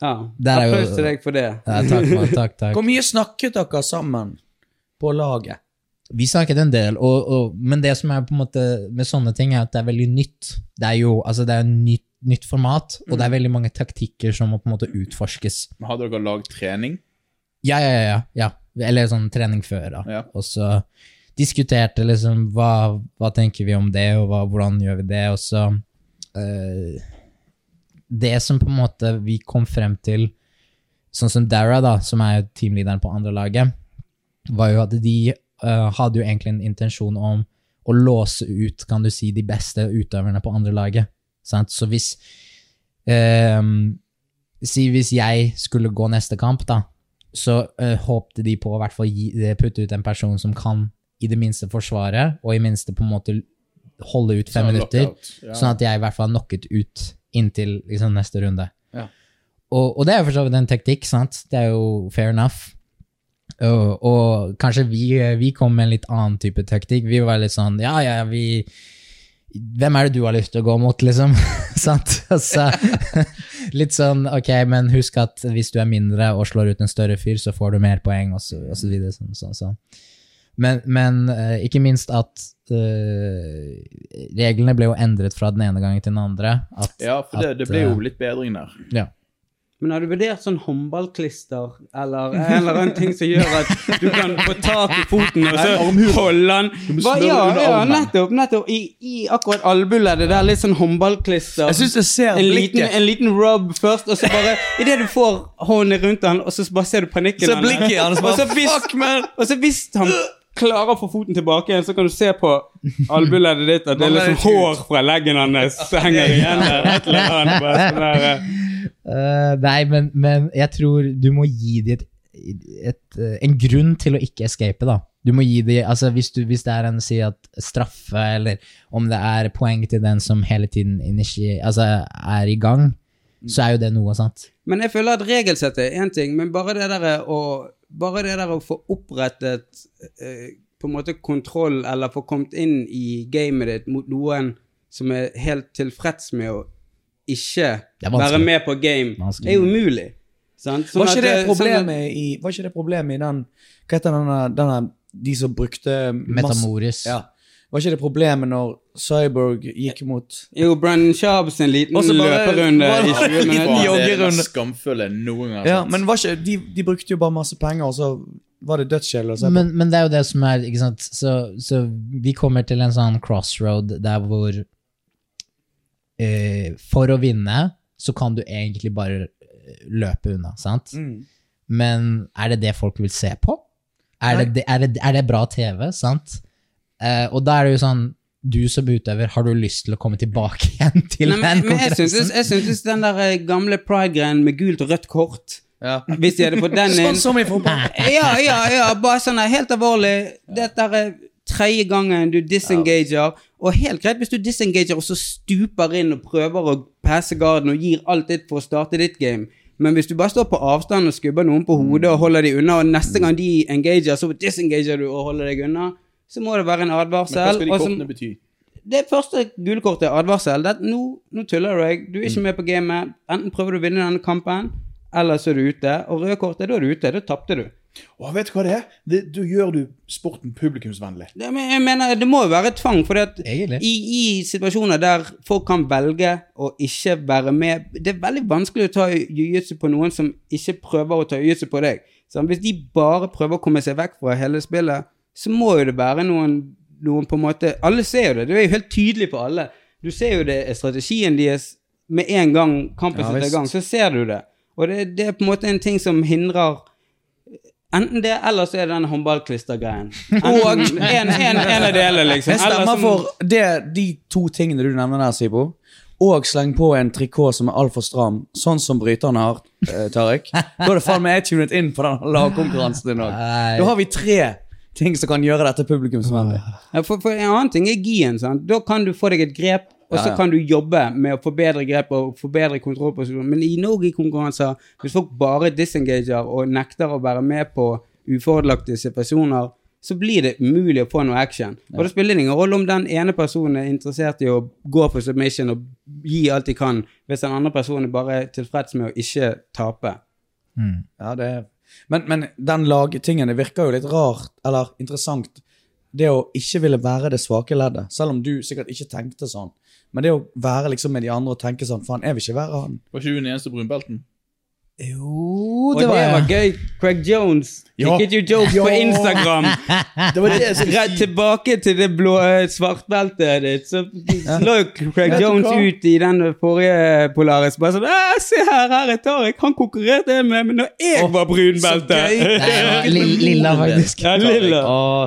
Ja. Applaus til deg for det. ja, takk, man, takk, takk. Hvor mye snakket dere sammen på laget? Vi snakket en del, og, og, men det som er på en måte med sånne ting, er at det er veldig nytt. Det er jo altså det er nytt, nytt format, og det er veldig mange taktikker som må på en måte utforskes. Men Hadde dere lagd trening? Ja, ja, ja. ja. Eller sånn trening før, da. Ja. Og så diskuterte liksom hva, hva tenker vi om det, og hva, hvordan gjør vi det, og så eh, Det som på en måte vi kom frem til, sånn som Dara, da, som er jo teamlederen på andre laget, var jo at de eh, hadde jo egentlig en intensjon om å låse ut, kan du si, de beste utøverne på andre laget. Sant? Så hvis eh, Si hvis jeg skulle gå neste kamp, da, så eh, håpte de på å hvert fall eh, putte ut en person som kan i det minste forsvare, og i minste på en måte holde ut fem Sånn minutter, ja. sånn at jeg i hvert fall knocket ut inntil liksom, neste runde. Ja. Og, og det er jo for så vidt en teknikk, sant? Det er jo fair enough. Og, og kanskje vi, vi kom med en litt annen type teknikk. Vi var litt sånn Ja, ja, vi Hvem er det du har lyst til å gå mot, liksom? Altså, litt sånn Ok, men husk at hvis du er mindre og slår ut en større fyr, så får du mer poeng, og så, og så videre. Sånn, sånn, sånn. Men, men eh, ikke minst at uh, reglene ble jo endret fra den ene gangen til den andre. At, Ja, for det, at, det ble jo eh, litt bedring der. ja. Men har du vurdert sånn håndballklister, eller en eller annen ting som gjør at du kan få tak i foten og så holde den Hva, Ja, ja, nettopp. nettopp. I, i akkurat albueleddet der, litt sånn håndballklister. Jeg synes jeg ser en liten, en liten rub først, og så bare Idet du får hånden rundt han, og så bare ser du panikken Så blikket i hans bare, Fuck, man! og så hvis han klarer å få foten tilbake igjen, så kan du se på albueleddet ditt at det er liksom hår fra leggen hans henger igjen der. Et eller annet. Bare sånn der, Eh, nei, men, men jeg tror du må gi dem et, et, eh, en grunn til å ikke escape, da. Du må gi dem, altså hvis, du, hvis det er en si at straffe, eller om det er poeng til den som hele tiden initier, altså er i gang, så er jo det noe, sant? Men jeg føler at regelsettet er én ting, men bare det der å, bare det der å få opprettet eh, på en måte kontroll, eller få kommet inn i gamet ditt mot noen som er helt tilfreds med å ikke Det være med på game, Vanskelig. er umulig. Sant? Sånn Var ikke at, det eh, sånn problemet i Var ikke det problemet i den Hva heter denne, denne De som brukte masse Metamoris. Ja. Var ikke det problemet når Cyborg gikk mot Jo, Brandon Sharps en liten bare- løperunde bare- i 20 minutter. det er joggerunde. skamfulle noen gang. Ja, men var ikke, de, de brukte jo bare masse penger, og så var det dødskjedelig å se på. Men, men det er jo det som er ikke sant? Så, så vi kommer til en sånn crossroad der hvor eh, For å vinne så kan du egentlig bare eh, løpe unna, sant? Mm. Men er det det folk vil se på? Er, det, er, det, er det bra TV, sant? Uh, og da er det jo sånn Du som utøver, har du lyst til å komme tilbake igjen til Nei, men, den men jeg syntes, konkurransen? jeg syntes den der gamle pride-greien med gult og rødt kort Ja. Hvis de hadde fått den inn Sånn som i fotball. Ja, ja, ja, bare sånn helt alvorlig. Dette er tredje gangen du disengager. Og helt greit hvis du disengager og så stuper inn og prøver å passe garden og gir alt ditt for å starte ditt game. Men hvis du bare står på avstand og skubber noen på hodet og holder de unna, og neste gang de engager, så disengager du og holder deg unna, så må det være en advarsel. Men hva skal de kortene bety? det første gule kortet er advarsel. Det, er at nå, nå tuller du deg. Du er ikke med på gamet. Enten prøver du å vinne denne kampen, eller så er du ute. Og røde kortet, da er du ute. Da tapte du. Å, vet du hva det er? Det, du gjør du sporten publikumsvennlig. Det, men jeg mener, det må jo være tvang, for i, i situasjoner der folk kan velge å ikke være med Det er veldig vanskelig å ta jiu-jitsu på noen som ikke prøver å ta jiu-jitsu på deg. Så hvis de bare prøver å komme seg vekk fra hele spillet, så må jo det være noen, noen på en måte Alle ser jo det. Det er jo helt tydelig for alle. Du ser jo det er strategien deres med en gang kampen Ja, setter i gang. Så ser du det. Og det, det er på en måte en ting som hindrer Enten det, eller så er det den håndballklistergreien. Og en, en, en av delene, liksom. Jeg stemmer så- for det, de to tingene du nevner der, Sibo. Og sleng på en trikot som er altfor stram, sånn som bryterne har, eh, Tariq. Da er det faen meg jeg tunet inn på den lagkonkurransen din òg. Da har vi tre ting som kan gjøre dette publikumsvennlig. Ja, for, for en annen ting er gien. Sant? Da kan du få deg et grep, og så Ja, ja. kan du jobbe med å forbedre grep og forbedre kontroll på. Men i Nogi-konkurranser, hvis folk bare disengager og nekter å være med på ufordelagte situasjoner, så blir det umulig å få noe action. Og da spiller det ingen rolle om den ene personen er interessert i å gå for submission og gi alt de kan, hvis den andre personen er bare tilfreds med å ikke tape. Ja, det er... Men, men den lagtingen, det virker jo litt rart, eller interessant, det å ikke ville være det svake leddet, selv om du sikkert ikke tenkte sånn. Men det å være liksom med de andre og tenke sånn, faen, jeg vil ikke være han. Var ikke du den eneste brunbelten? Jo, Og det var, gøy. Craig Jones Ja. fikk you jokes på Instagram. Det var det jeg skulle Rett si. tilbake til det blå eh, svartbeltet ditt. Så la Craig Jones ut i den forrige Polaris. Bare sånn Se her, her er Tariq. Han konkurrerte jeg med, men når jeg var brunbelte Lilla, faktisk. Ja, lilla.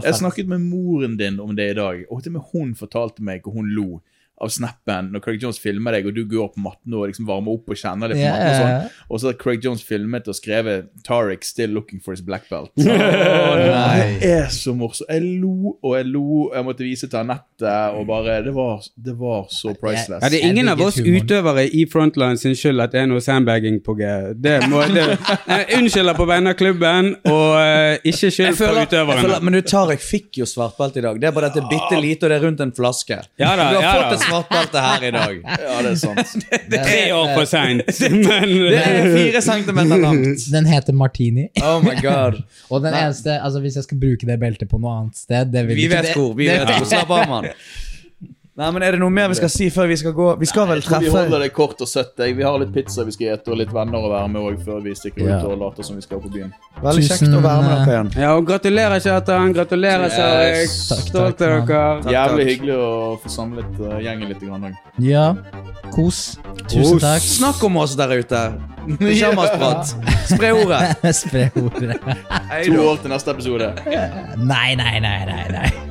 Jeg snakket med moren din om det i dag, og til og med hun fortalte meg og hun lo av snappen når Craig Jones filmer deg, og du går på matten og liksom varmer opp og kjenner litt på matten. Og sånn. Og så har Craig Jones filmet og skrevet 'Tariq still looking for his black belt'. nei. Det er så morsomt. Jeg lo og jeg lo, jeg måtte vise til Anette, og bare Det var, det var så priceless. Ja, det er ingen av oss utøvere i Frontline sin skyld at det er noe sandbagging på G. Det må, det, jeg unnskylder på vegne av klubben, og eh, ikke skyld Jeg på utøverne. føler, men du, Tariq fikk jo svartbelte i dag. Det er bare dette bitte lite, og det er rundt en flaske. Ja da, ja da. Svartbelte her i dag. Ja, det er sant. Tre år for seint, men Det er fire centimeter langt. Den heter Martini. Oh my god. Og den eneste, altså hvis jeg skal bruke det beltet på noe annet sted det vil Vi ikke- vet det- hvor. vi vet hvor. Slapp av, mann. Nei, men Er det noe mer vi skal si før vi skal gå? Vi skal vel treffe vi holder det kort og søtt. jeg. Vi har litt pizza vi skal spise, og litt venner å være med òg før vi stikker Ja. ut og later som vi skal på byen. Veldig kjekt å være med dere igjen. Ja, og gratulerer, Kjartan. Gratulerer. Takk, Stolt av dere. Takk, Jævlig hyggelig å få samlet uh, gjengen litt. Grann. Ja, kos. Tusen takk. Snakk om oss der ute. Pyjamasprat. Spre ordet. Spre ordet. To år til neste episode. Nei, nei, nei, nei. nei.